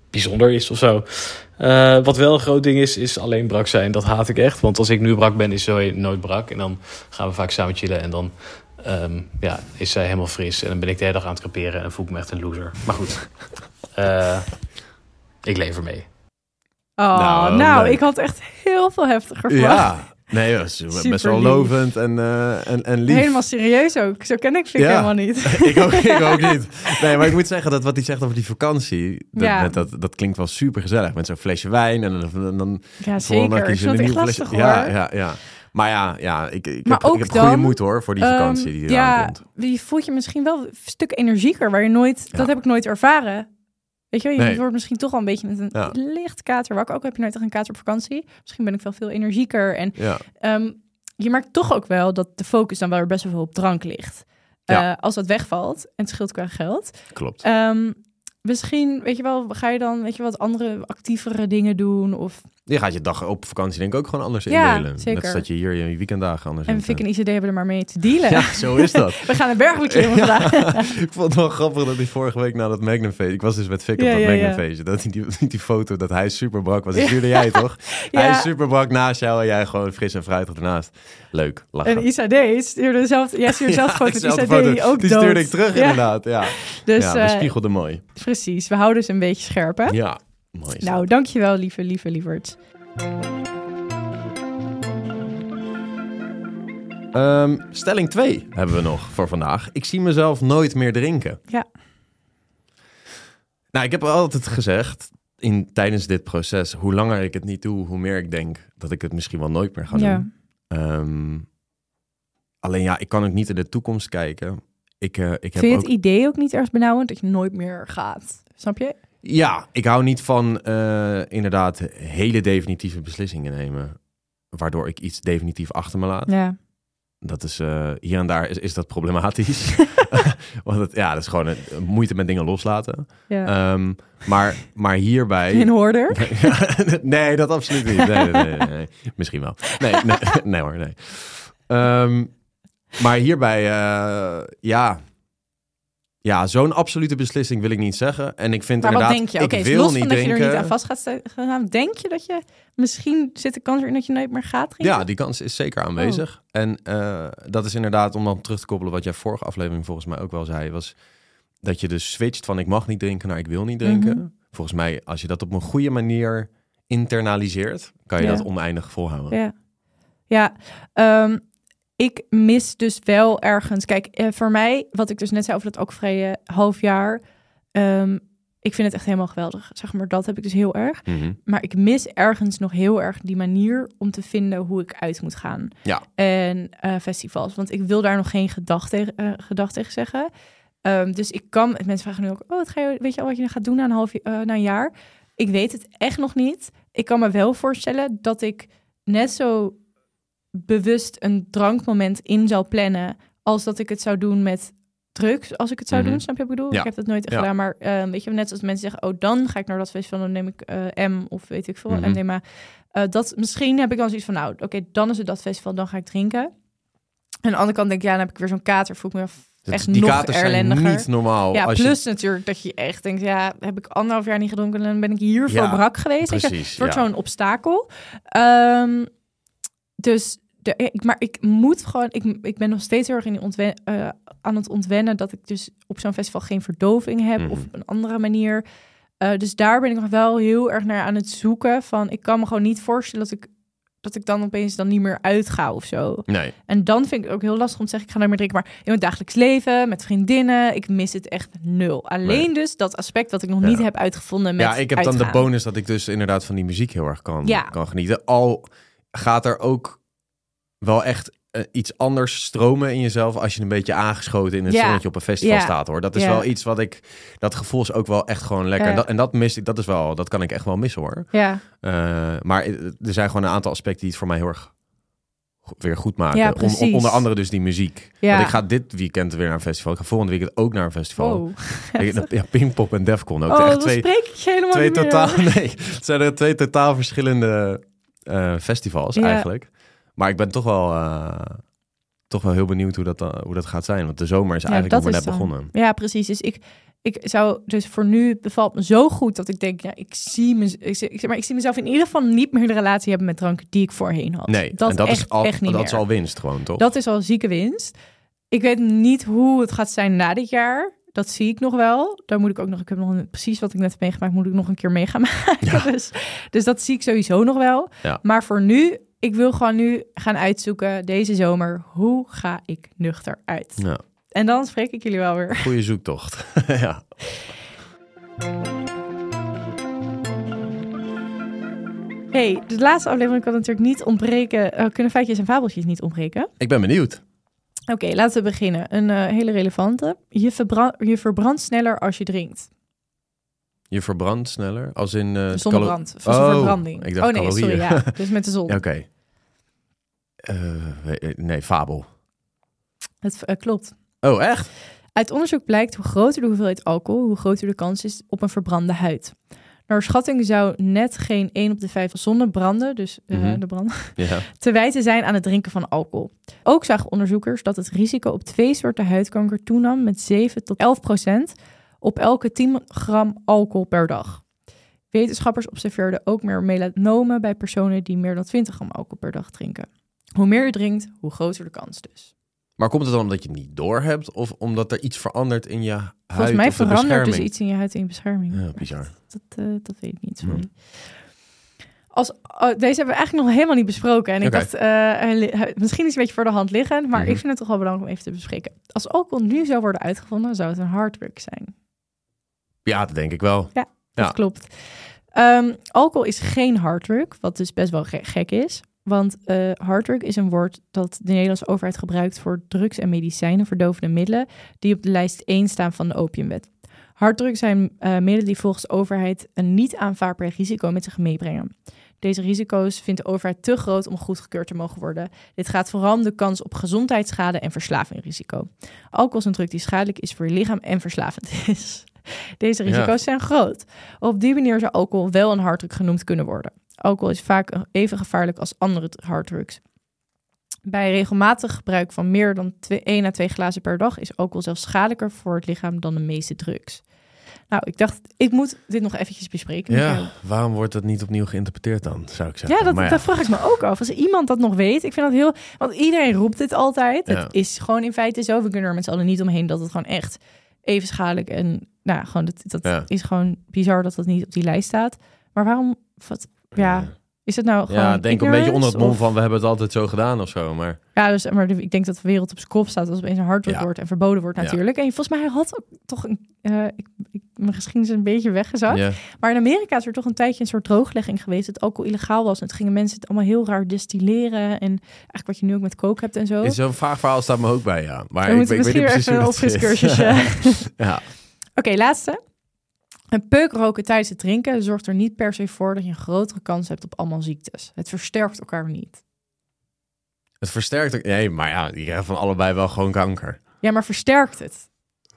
bijzonder is of zo. Uh, wat wel een groot ding is, is alleen brak zijn. Dat haat ik echt. Want als ik nu brak ben, is zo nooit brak. En dan gaan we vaak samen chillen. En dan um, ja, is zij helemaal fris. En dan ben ik de hele dag aan het creperen en voel ik me echt een loser. Maar goed. Ik leef ermee. Oh, nou, nou ik had echt heel veel heftiger verwacht. Ja, nee, dat is best wel lovend en, uh, en, en lief. Helemaal serieus ook. Zo ken ik Fik ja. helemaal niet. ik, ook, ik ook niet. Nee, maar ik moet zeggen dat wat hij zegt over die vakantie, dat, ja. met dat, dat klinkt wel super gezellig. Met zo'n flesje wijn en dan... dan ja, zeker. Ik een nieuw flesje. Ja, ja, ja. Maar ja, ja ik, ik, heb, ik heb goede moed hoor voor die vakantie um, die ja, komt. Je voelt je misschien wel een stuk energieker, waar je nooit... Dat heb ik nooit ervaren. Weet je wel, je nee. wordt misschien toch al een beetje met een ja. licht kater wakker. Ook heb je nooit echt een kater op vakantie. Misschien ben ik wel veel energieker. En ja. um, je merkt toch ook wel dat de focus dan wel best wel veel op drank ligt. Ja. Uh, als dat wegvalt en het scheelt qua geld. Klopt. Um, misschien, weet je wel, ga je dan weet je wat andere actievere dingen doen? Of... Je gaat je dag op vakantie denk ik ook gewoon anders ja, indelen. Zeker. Net dat je hier je weekenddagen anders En Fik en ICD hebben er maar mee te dealen. Ja, zo is dat. We gaan een in vandaag. ik vond het wel grappig dat hij vorige week na dat Magnum feest... Ik was dus met Fik op dat ja, Magnum feestje. Dat hij die, die foto dat hij super brak was. Dat stuurde jij toch? Hij is super brak naast jou en jij gewoon fris en fruitig ernaast. Leuk, lachen. En ICD stuurde zelf, jij stuurde zelf foto van dezelfde ICD, foto. ook Die dood. stuurde ik terug inderdaad, ja. Dus ja, we eh, spiegelden mooi. Precies, we houden ze een beetje scherp, hè? Ja, mooi. Nou, dankjewel, lieve, lieve, lieverd. Ehm, stelling 2 hebben we nog voor vandaag. Ik zie mezelf nooit meer drinken. Ja. Nou, ik heb altijd gezegd in, tijdens dit proces, hoe langer ik het niet doe, hoe meer ik denk dat ik het misschien wel nooit meer ga Ja. doen. Ehm, alleen ja, ik kan ook niet in de toekomst kijken. Ik, eh, ik heb Vind je ook, het idee ook niet erg benauwend dat je nooit meer gaat? Snap je? ja, ik hou niet van eh, inderdaad hele definitieve beslissingen nemen, waardoor ik iets definitief achter me laat. Ja. Dat is eh, hier en daar is, is dat problematisch. Want het, ja, dat is gewoon een, een moeite met dingen loslaten. ja. Ehm, maar, maar hierbij. Een hoorder? nee, dat absoluut niet. Nee, nee, nee. Misschien wel. Nee, nee, nee hoor, nee. Ehm, maar hierbij, eh, ja. Ja, zo'n absolute beslissing wil ik niet zeggen. En ik vind Maar wat inderdaad, denk je? Oké, wil los niet van dat je er niet aan vast gaat gaan, denk je dat je misschien zit de kans erin dat je nooit meer gaat drinken? Ja, die kans is zeker Oh. aanwezig. En eh, dat is inderdaad, om dan terug te koppelen wat jij vorige aflevering volgens mij ook wel zei, was dat je dus switcht van ik mag niet drinken naar ik wil niet drinken. Mhm. Volgens mij, als je dat op een goede manier internaliseert, kan je Ja. dat oneindig volhouden. Ja, ja ehm, ik mis dus wel ergens. Kijk, eh, voor mij, wat ik dus net zei over dat ook vrije half jaar. ehm, ik vind het echt helemaal geweldig. Zeg maar, dat heb ik dus heel erg. Mhm. Maar ik mis ergens nog heel erg die manier om te vinden hoe ik uit moet gaan. Ja. En eh, festivals. Want ik wil daar nog geen gedachte tegen, eh, tegen zeggen. Ehm, dus ik kan, mensen vragen nu ook, oh, wat ga je, weet je al wat je gaat doen na een half na een jaar? Ik weet het echt nog niet. Ik kan me wel voorstellen dat ik net zo bewust een drankmoment in zou plannen als dat ik het zou doen met drugs, als ik het zou Mhm. doen. Snap je wat ik bedoel? Ja. Ik heb dat nooit echt Ja. gedaan, maar ehm, weet je, net als mensen zeggen, oh, dan ga ik naar dat festival, dan neem ik eh, M of weet ik veel, Mhm. MDMA. Eh, dat misschien heb ik dan zoiets van, nou, oké, dan is het dat festival, dan ga ik drinken. En aan de andere kant denk ik, ja, dan heb ik weer zo'n kater, voel ik me Dat- echt die nog katers zijn ellendiger. niet normaal. Ja, als je- plus natuurlijk dat je echt denkt, ja, heb ik anderhalf jaar niet gedronken en dan ben ik hiervoor Ja, brak geweest. je. Precies, Het wordt ja. zo'n obstakel. Ehm, dus, de, ik, maar ik moet gewoon, ik, ik ben nog steeds heel erg in die ontwen, eh, aan het ontwennen dat ik dus op zo'n festival geen verdoving heb Mhm. of op een andere manier. Eh, dus daar ben ik nog wel heel erg naar aan het zoeken. Van, ik kan me gewoon niet voorstellen dat ik, dat ik dan opeens dan niet meer uitga of zo. Nee, En dan vind ik het ook heel lastig om te zeggen, ik ga naar meer drinken. Maar in mijn dagelijks leven, met vriendinnen, ik mis het echt nul. Alleen Nee. dus dat aspect wat ik nog Ja. niet heb uitgevonden met ja, ik heb dan de bonus dat ik dus inderdaad van die muziek heel erg kan, Ja. kan genieten. Al gaat er ook wel echt eh, iets anders stromen in jezelf als je een beetje aangeschoten in het Ja. zonnetje op een festival Ja. staat hoor. Dat is Ja. wel iets wat ik, dat gevoel is ook wel echt gewoon lekker. En, dat, en dat mis ik, dat is wel, dat kan ik echt wel missen hoor. Ja, Eh, maar er zijn gewoon een aantal aspecten die het voor mij heel erg weer goed maken. Precies. onder andere dus die muziek. Ja. Want ik ga dit weekend weer naar een festival. Ik ga volgende weekend ook naar een festival. wow. Ik- Ja, Pinkpop en Defcon ook. Oh, echt twee, spreek ik je helemaal twee totaal, nee, het zijn er twee totaal verschillende eh, festivals Ja. eigenlijk. Maar ik ben toch wel, eh, toch wel heel benieuwd hoe dat, hoe dat gaat zijn. Want de zomer is Ja, eigenlijk nog maar net dan- begonnen. Ja, precies. Dus ik, ik zou dus voor nu bevalt me zo goed dat ik denk, ja, ik zie me, ik, maar, ik zie mezelf in ieder geval niet meer de relatie hebben met drank die ik voorheen had. Nee, dat, en dat echt, is al, echt niet dat meer. is al winst gewoon, toch? Dat is al zieke winst. Ik weet niet hoe het gaat zijn na dit jaar. Dat zie ik nog wel. Daar moet ik ook nog. Ik heb nog een- precies wat ik net heb meegemaakt, moet ik nog een keer mee gaan maken. Ja. Dus, dus dat zie ik sowieso nog wel. Ja. Maar voor nu, ik wil gewoon nu gaan uitzoeken deze zomer. Hoe ga ik nuchter uit? Ja, En dan spreek ik jullie wel weer. goede zoektocht. ja. Hey, de laatste aflevering kan natuurlijk niet ontbreken. eh, kunnen feitjes en fabeltjes niet ontbreken? Ik ben benieuwd. Oké, laten we beginnen. Een eh, hele relevante. Je, verbra- je verbrandt sneller als je drinkt. Je verbrandt sneller, als in... eh, Zonnebrand. Van Oh, verbranding. ik dacht oh nee, calorieën. sorry. Ja. Dus met de zon. Oké. Eh, nee, fabel. Het klopt. Oh, echt? Uit onderzoek blijkt hoe groter de hoeveelheid alcohol, hoe groter de kans is op een verbrande huid. Naar schatting zou net geen 1 op de 5 zonnebranden, dus Mhm. de brand, Ja. te wijten zijn aan het drinken van alcohol. Ook zagen onderzoekers dat het risico op twee soorten huidkanker toenam met 7 tot 11 procent op elke 10 gram alcohol per dag. Wetenschappers observeerden ook meer melanomen bij personen die meer dan 20 gram alcohol per dag drinken. Hoe meer je drinkt, hoe groter de kans dus. Maar komt het dan omdat je het niet doorhebt? Of omdat er iets verandert in je huid Volgens mij verandert dus iets in je huid en je bescherming. Ja, bizar. Dat, eh, dat weet ik niet, sorry. Hmm. Als, oh, deze hebben we eigenlijk nog helemaal niet besproken. En ik dacht, eh, misschien is het een beetje voor de hand liggend, maar Mhm. ik vind het toch wel belangrijk om even te bespreken. Als alcohol nu zou worden uitgevonden, zou het een harddrug zijn. Ja, dat denk ik wel. Dat Ja. klopt. Ehm, alcohol is geen harddrug, wat dus best wel ge- gek is. Want harddrug is een woord dat de Nederlandse overheid gebruikt voor drugs en medicijnen, verdovende middelen, die op de lijst 1 staan van de opiumwet. Harddrugs zijn eh, middelen die volgens de overheid een niet aanvaardbaar risico met zich meebrengen. Deze risico's vindt de overheid te groot om goedgekeurd te mogen worden. Dit gaat vooral om de kans op gezondheidsschade en verslavingrisico. Alcohol is een drug die schadelijk is voor je lichaam en verslavend is. Deze Ja. risico's zijn groot. Op die manier zou alcohol wel een harddruk genoemd kunnen worden. Alcohol is vaak even gevaarlijk als andere harddrugs. Bij regelmatig gebruik van meer dan 1 à 2 glazen per dag is alcohol zelfs schadelijker voor het lichaam dan de meeste drugs. Nou, ik dacht, ik moet dit nog eventjes bespreken. jou. Ja, waarom wordt dat niet opnieuw geïnterpreteerd dan, zou ik zeggen. Ja, dat, Maar dat vraag ik me ook af. Als iemand dat nog weet, ik vind dat heel... Want iedereen roept dit altijd. Ja. Het is gewoon in feite zo. We kunnen er met z'n allen niet omheen dat het gewoon echt even schadelijk... en nou, gewoon dat, dat Ja. is gewoon bizar dat dat niet op die lijst staat. Maar waarom... Wat, ja, Is het nou gewoon Ja, denk een beetje onder het mom of- van we hebben het altijd zo gedaan of zo. Maar Ja, dus, maar ik denk dat de wereld op zijn kop staat als het opeens een hardwoord Ja. wordt en verboden wordt Ja. natuurlijk. En volgens mij had ook toch een... eh, ik, ik, mijn geschiedenis is een beetje weggezakt. Maar in Amerika is er toch een tijdje een soort drooglegging geweest dat alcohol illegaal was. En toen gingen mensen het allemaal heel raar destilleren. En eigenlijk wat je nu ook met coke hebt en zo. Is zo'n vaag verhaal staat me ook bij, ja. Maar We ik, moeten weet- ik weet niet precies even hoe een dat opfriscursusje. ja. Oké, laatste. Een peuk roken tijdens het drinken zorgt er niet per se voor dat je een grotere kans hebt op allemaal ziektes. Het versterkt elkaar niet. Het versterkt ook... Nee, maar ja, die krijgen van allebei wel gewoon kanker. Ja, maar versterkt het?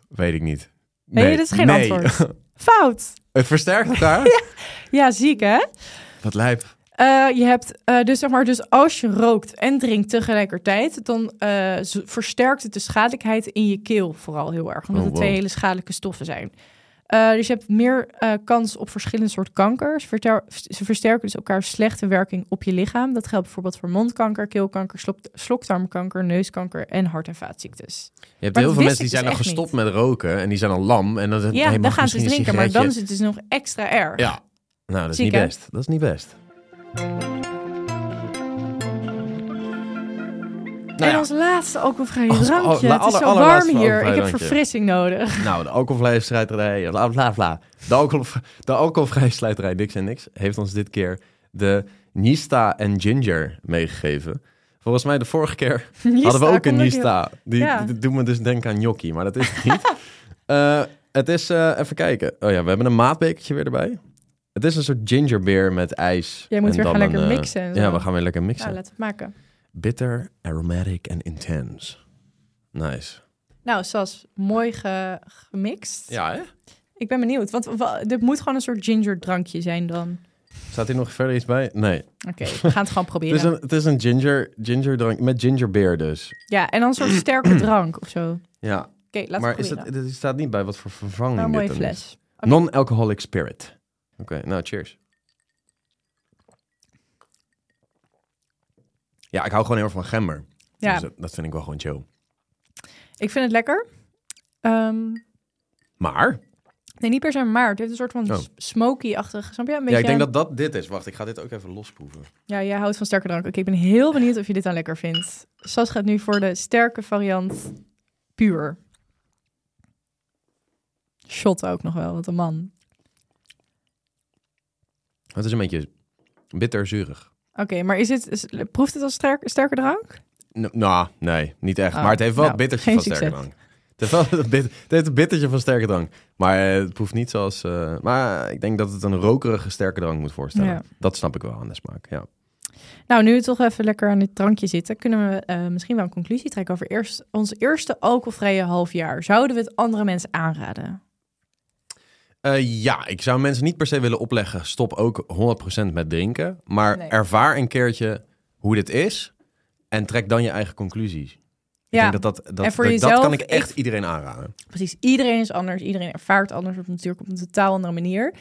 Weet ik niet. Nee, dat is geen antwoord. Fout. het versterkt elkaar? Ja, ziek hè? Wat lijp. Eh, je hebt eh, dus zeg maar, dus als je rookt en drinkt tegelijkertijd, dan eh, versterkt het de schadelijkheid in je keel vooral heel erg, omdat Oh, het twee hele schadelijke stoffen zijn. Eh, dus je hebt meer eh, kans op verschillende soorten kanker. Ze, versterken dus elkaar slechte werking op je lichaam. Dat geldt bijvoorbeeld voor mondkanker, keelkanker, slok, slokdarmkanker, neuskanker en hart- en vaatziektes. Je hebt Maar heel veel mensen die zijn dus dan echt gestopt met roken en die zijn al lam. En dan, Ja, hey, dan gaan ze dus drinken, maar dan is het dus nog extra erg. Ja, nou, dat is niet best. Dat is niet best. Nou en ja. ons laatste alcoholvrije Als- drankje. het is zo warm hier. Ik heb verfrissing nodig. Nou, de alcoholvrije strijdrij, bla bla bla. De, alcohol, de alcoholvrije slijterij Niks en Niks heeft ons dit keer de Nista en Ginger meegegeven. Volgens mij de vorige keer hadden we ook een Nista. Die, Ja. die doet me dus denken aan gnocchi, maar dat is het niet. Eh, het is, eh, even kijken. Oh ja, we hebben een maatbekertje weer erbij. Het is een soort gingerbeer met ijs. Jij moet en weer dan gaan lekker eh, mixen. Ja, we gaan weer lekker mixen. Nou, laten we het maken. Bitter, aromatic en intense. Nice. Nou, Sas, mooi ge- gemixt. Ja, hè? Ik ben benieuwd. Want wa- dit moet gewoon een soort ginger drankje zijn dan. Staat hier nog verder iets bij? Nee. Oké, we gaan het gewoon Het proberen. is een, het is een ginger, ginger drank met gingerbeer dus. Ja, en dan een soort sterke drank of zo. Oké, Ja, laten maar we is proberen. het, er staat niet bij wat voor vervanging nou, een mooie dit fles. Non-alcoholic spirit. Oké, nou cheers. Ja, ik hou gewoon heel erg van gember. Ja, Dus dat, dat vind ik wel gewoon chill. ik vind het lekker. Ehm, Maar, nee, niet per se maar. Het heeft een soort van Oh. smoky-achtig. Snap je? Een ja, beetje, ik denk dat dat dit is. Wacht, ik ga dit ook even losproeven. Ja, jij houdt van sterke drank. Oké, ik ben heel benieuwd of je dit dan lekker vindt. Sas gaat nu voor de sterke variant puur. Shot ook nog wel, wat een man. Het is een beetje bitterzurig. Oké, maar is het, is, proeft het als sterk, sterke drank? N- Nou, nee, niet echt. Oh, maar het heeft wel nou, het bittertje van sterke drank. Het heeft wel het, bit- het heeft een bittertje van sterke drank. Maar eh, het proeft niet zoals... eh, maar ik denk dat het een rokerige sterke drank moet voorstellen. Ja. Dat snap ik wel aan de smaak, ja. Nou, nu we toch even lekker aan dit drankje zitten, kunnen we eh, misschien wel een conclusie trekken over eerst, ons eerste alcoholvrije half jaar. Zouden we het andere mensen aanraden? Eh, ja, ik zou mensen niet per se willen opleggen... stop ook 100% met drinken. Maar Nee. ervaar een keertje hoe dit is... en trek dan je eigen conclusies. Ik Ja, denk dat, dat, dat, en voor dat, kan ik echt ik- iedereen aanraden. precies. Iedereen is anders, iedereen ervaart anders op natuurlijk op een totaal andere manier.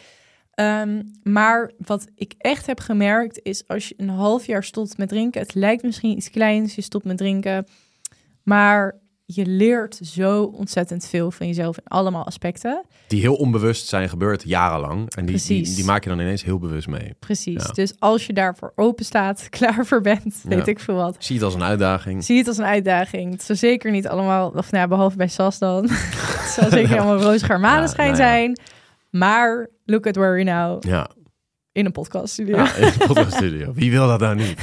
Ehm, maar wat ik echt heb gemerkt is als je een half jaar stopt met drinken, het lijkt misschien iets kleins, je stopt met drinken, maar je leert zo ontzettend veel van jezelf in allemaal aspecten. Die heel onbewust zijn gebeurd jarenlang. En die, die, die maak je dan ineens heel bewust mee. Precies. Ja. Dus als je daarvoor open staat, klaar voor bent, weet Ja. ik veel wat. Zie het als een uitdaging. Zie het als een uitdaging. Het zal zeker niet allemaal, of nou, ja, behalve bij SAS dan. het zal zeker allemaal roze garmalenschijn Ja, nou zijn. Maar look at where we're now Ja, in een podcast studio. ja in de podcaststudio. Wie wil dat nou niet?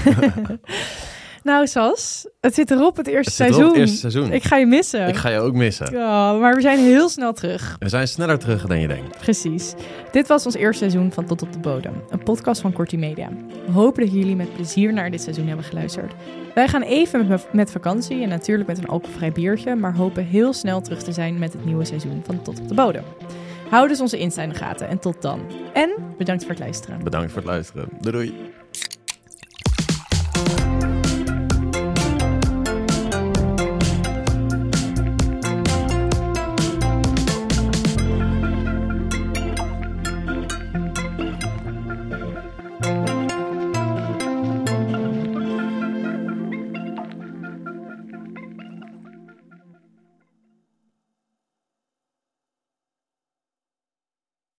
Nou, Sas, het zit erop het eerste Het zit erop, seizoen. het eerste seizoen. Ik ga je missen. Ik ga je ook missen. Ja, maar we zijn heel snel terug. We zijn sneller terug dan je denkt. Precies. Dit was ons eerste seizoen van Tot op de Bodem, een podcast van Korti Media. We hopen dat jullie met plezier naar dit seizoen hebben geluisterd. Wij gaan even met, met vakantie en natuurlijk met een alcoholvrij biertje, maar hopen heel snel terug te zijn met het nieuwe seizoen van Tot op de Bodem. Hou dus onze Insta in de gaten en tot dan. En bedankt voor het luisteren. Bedankt voor het luisteren. Doei doei.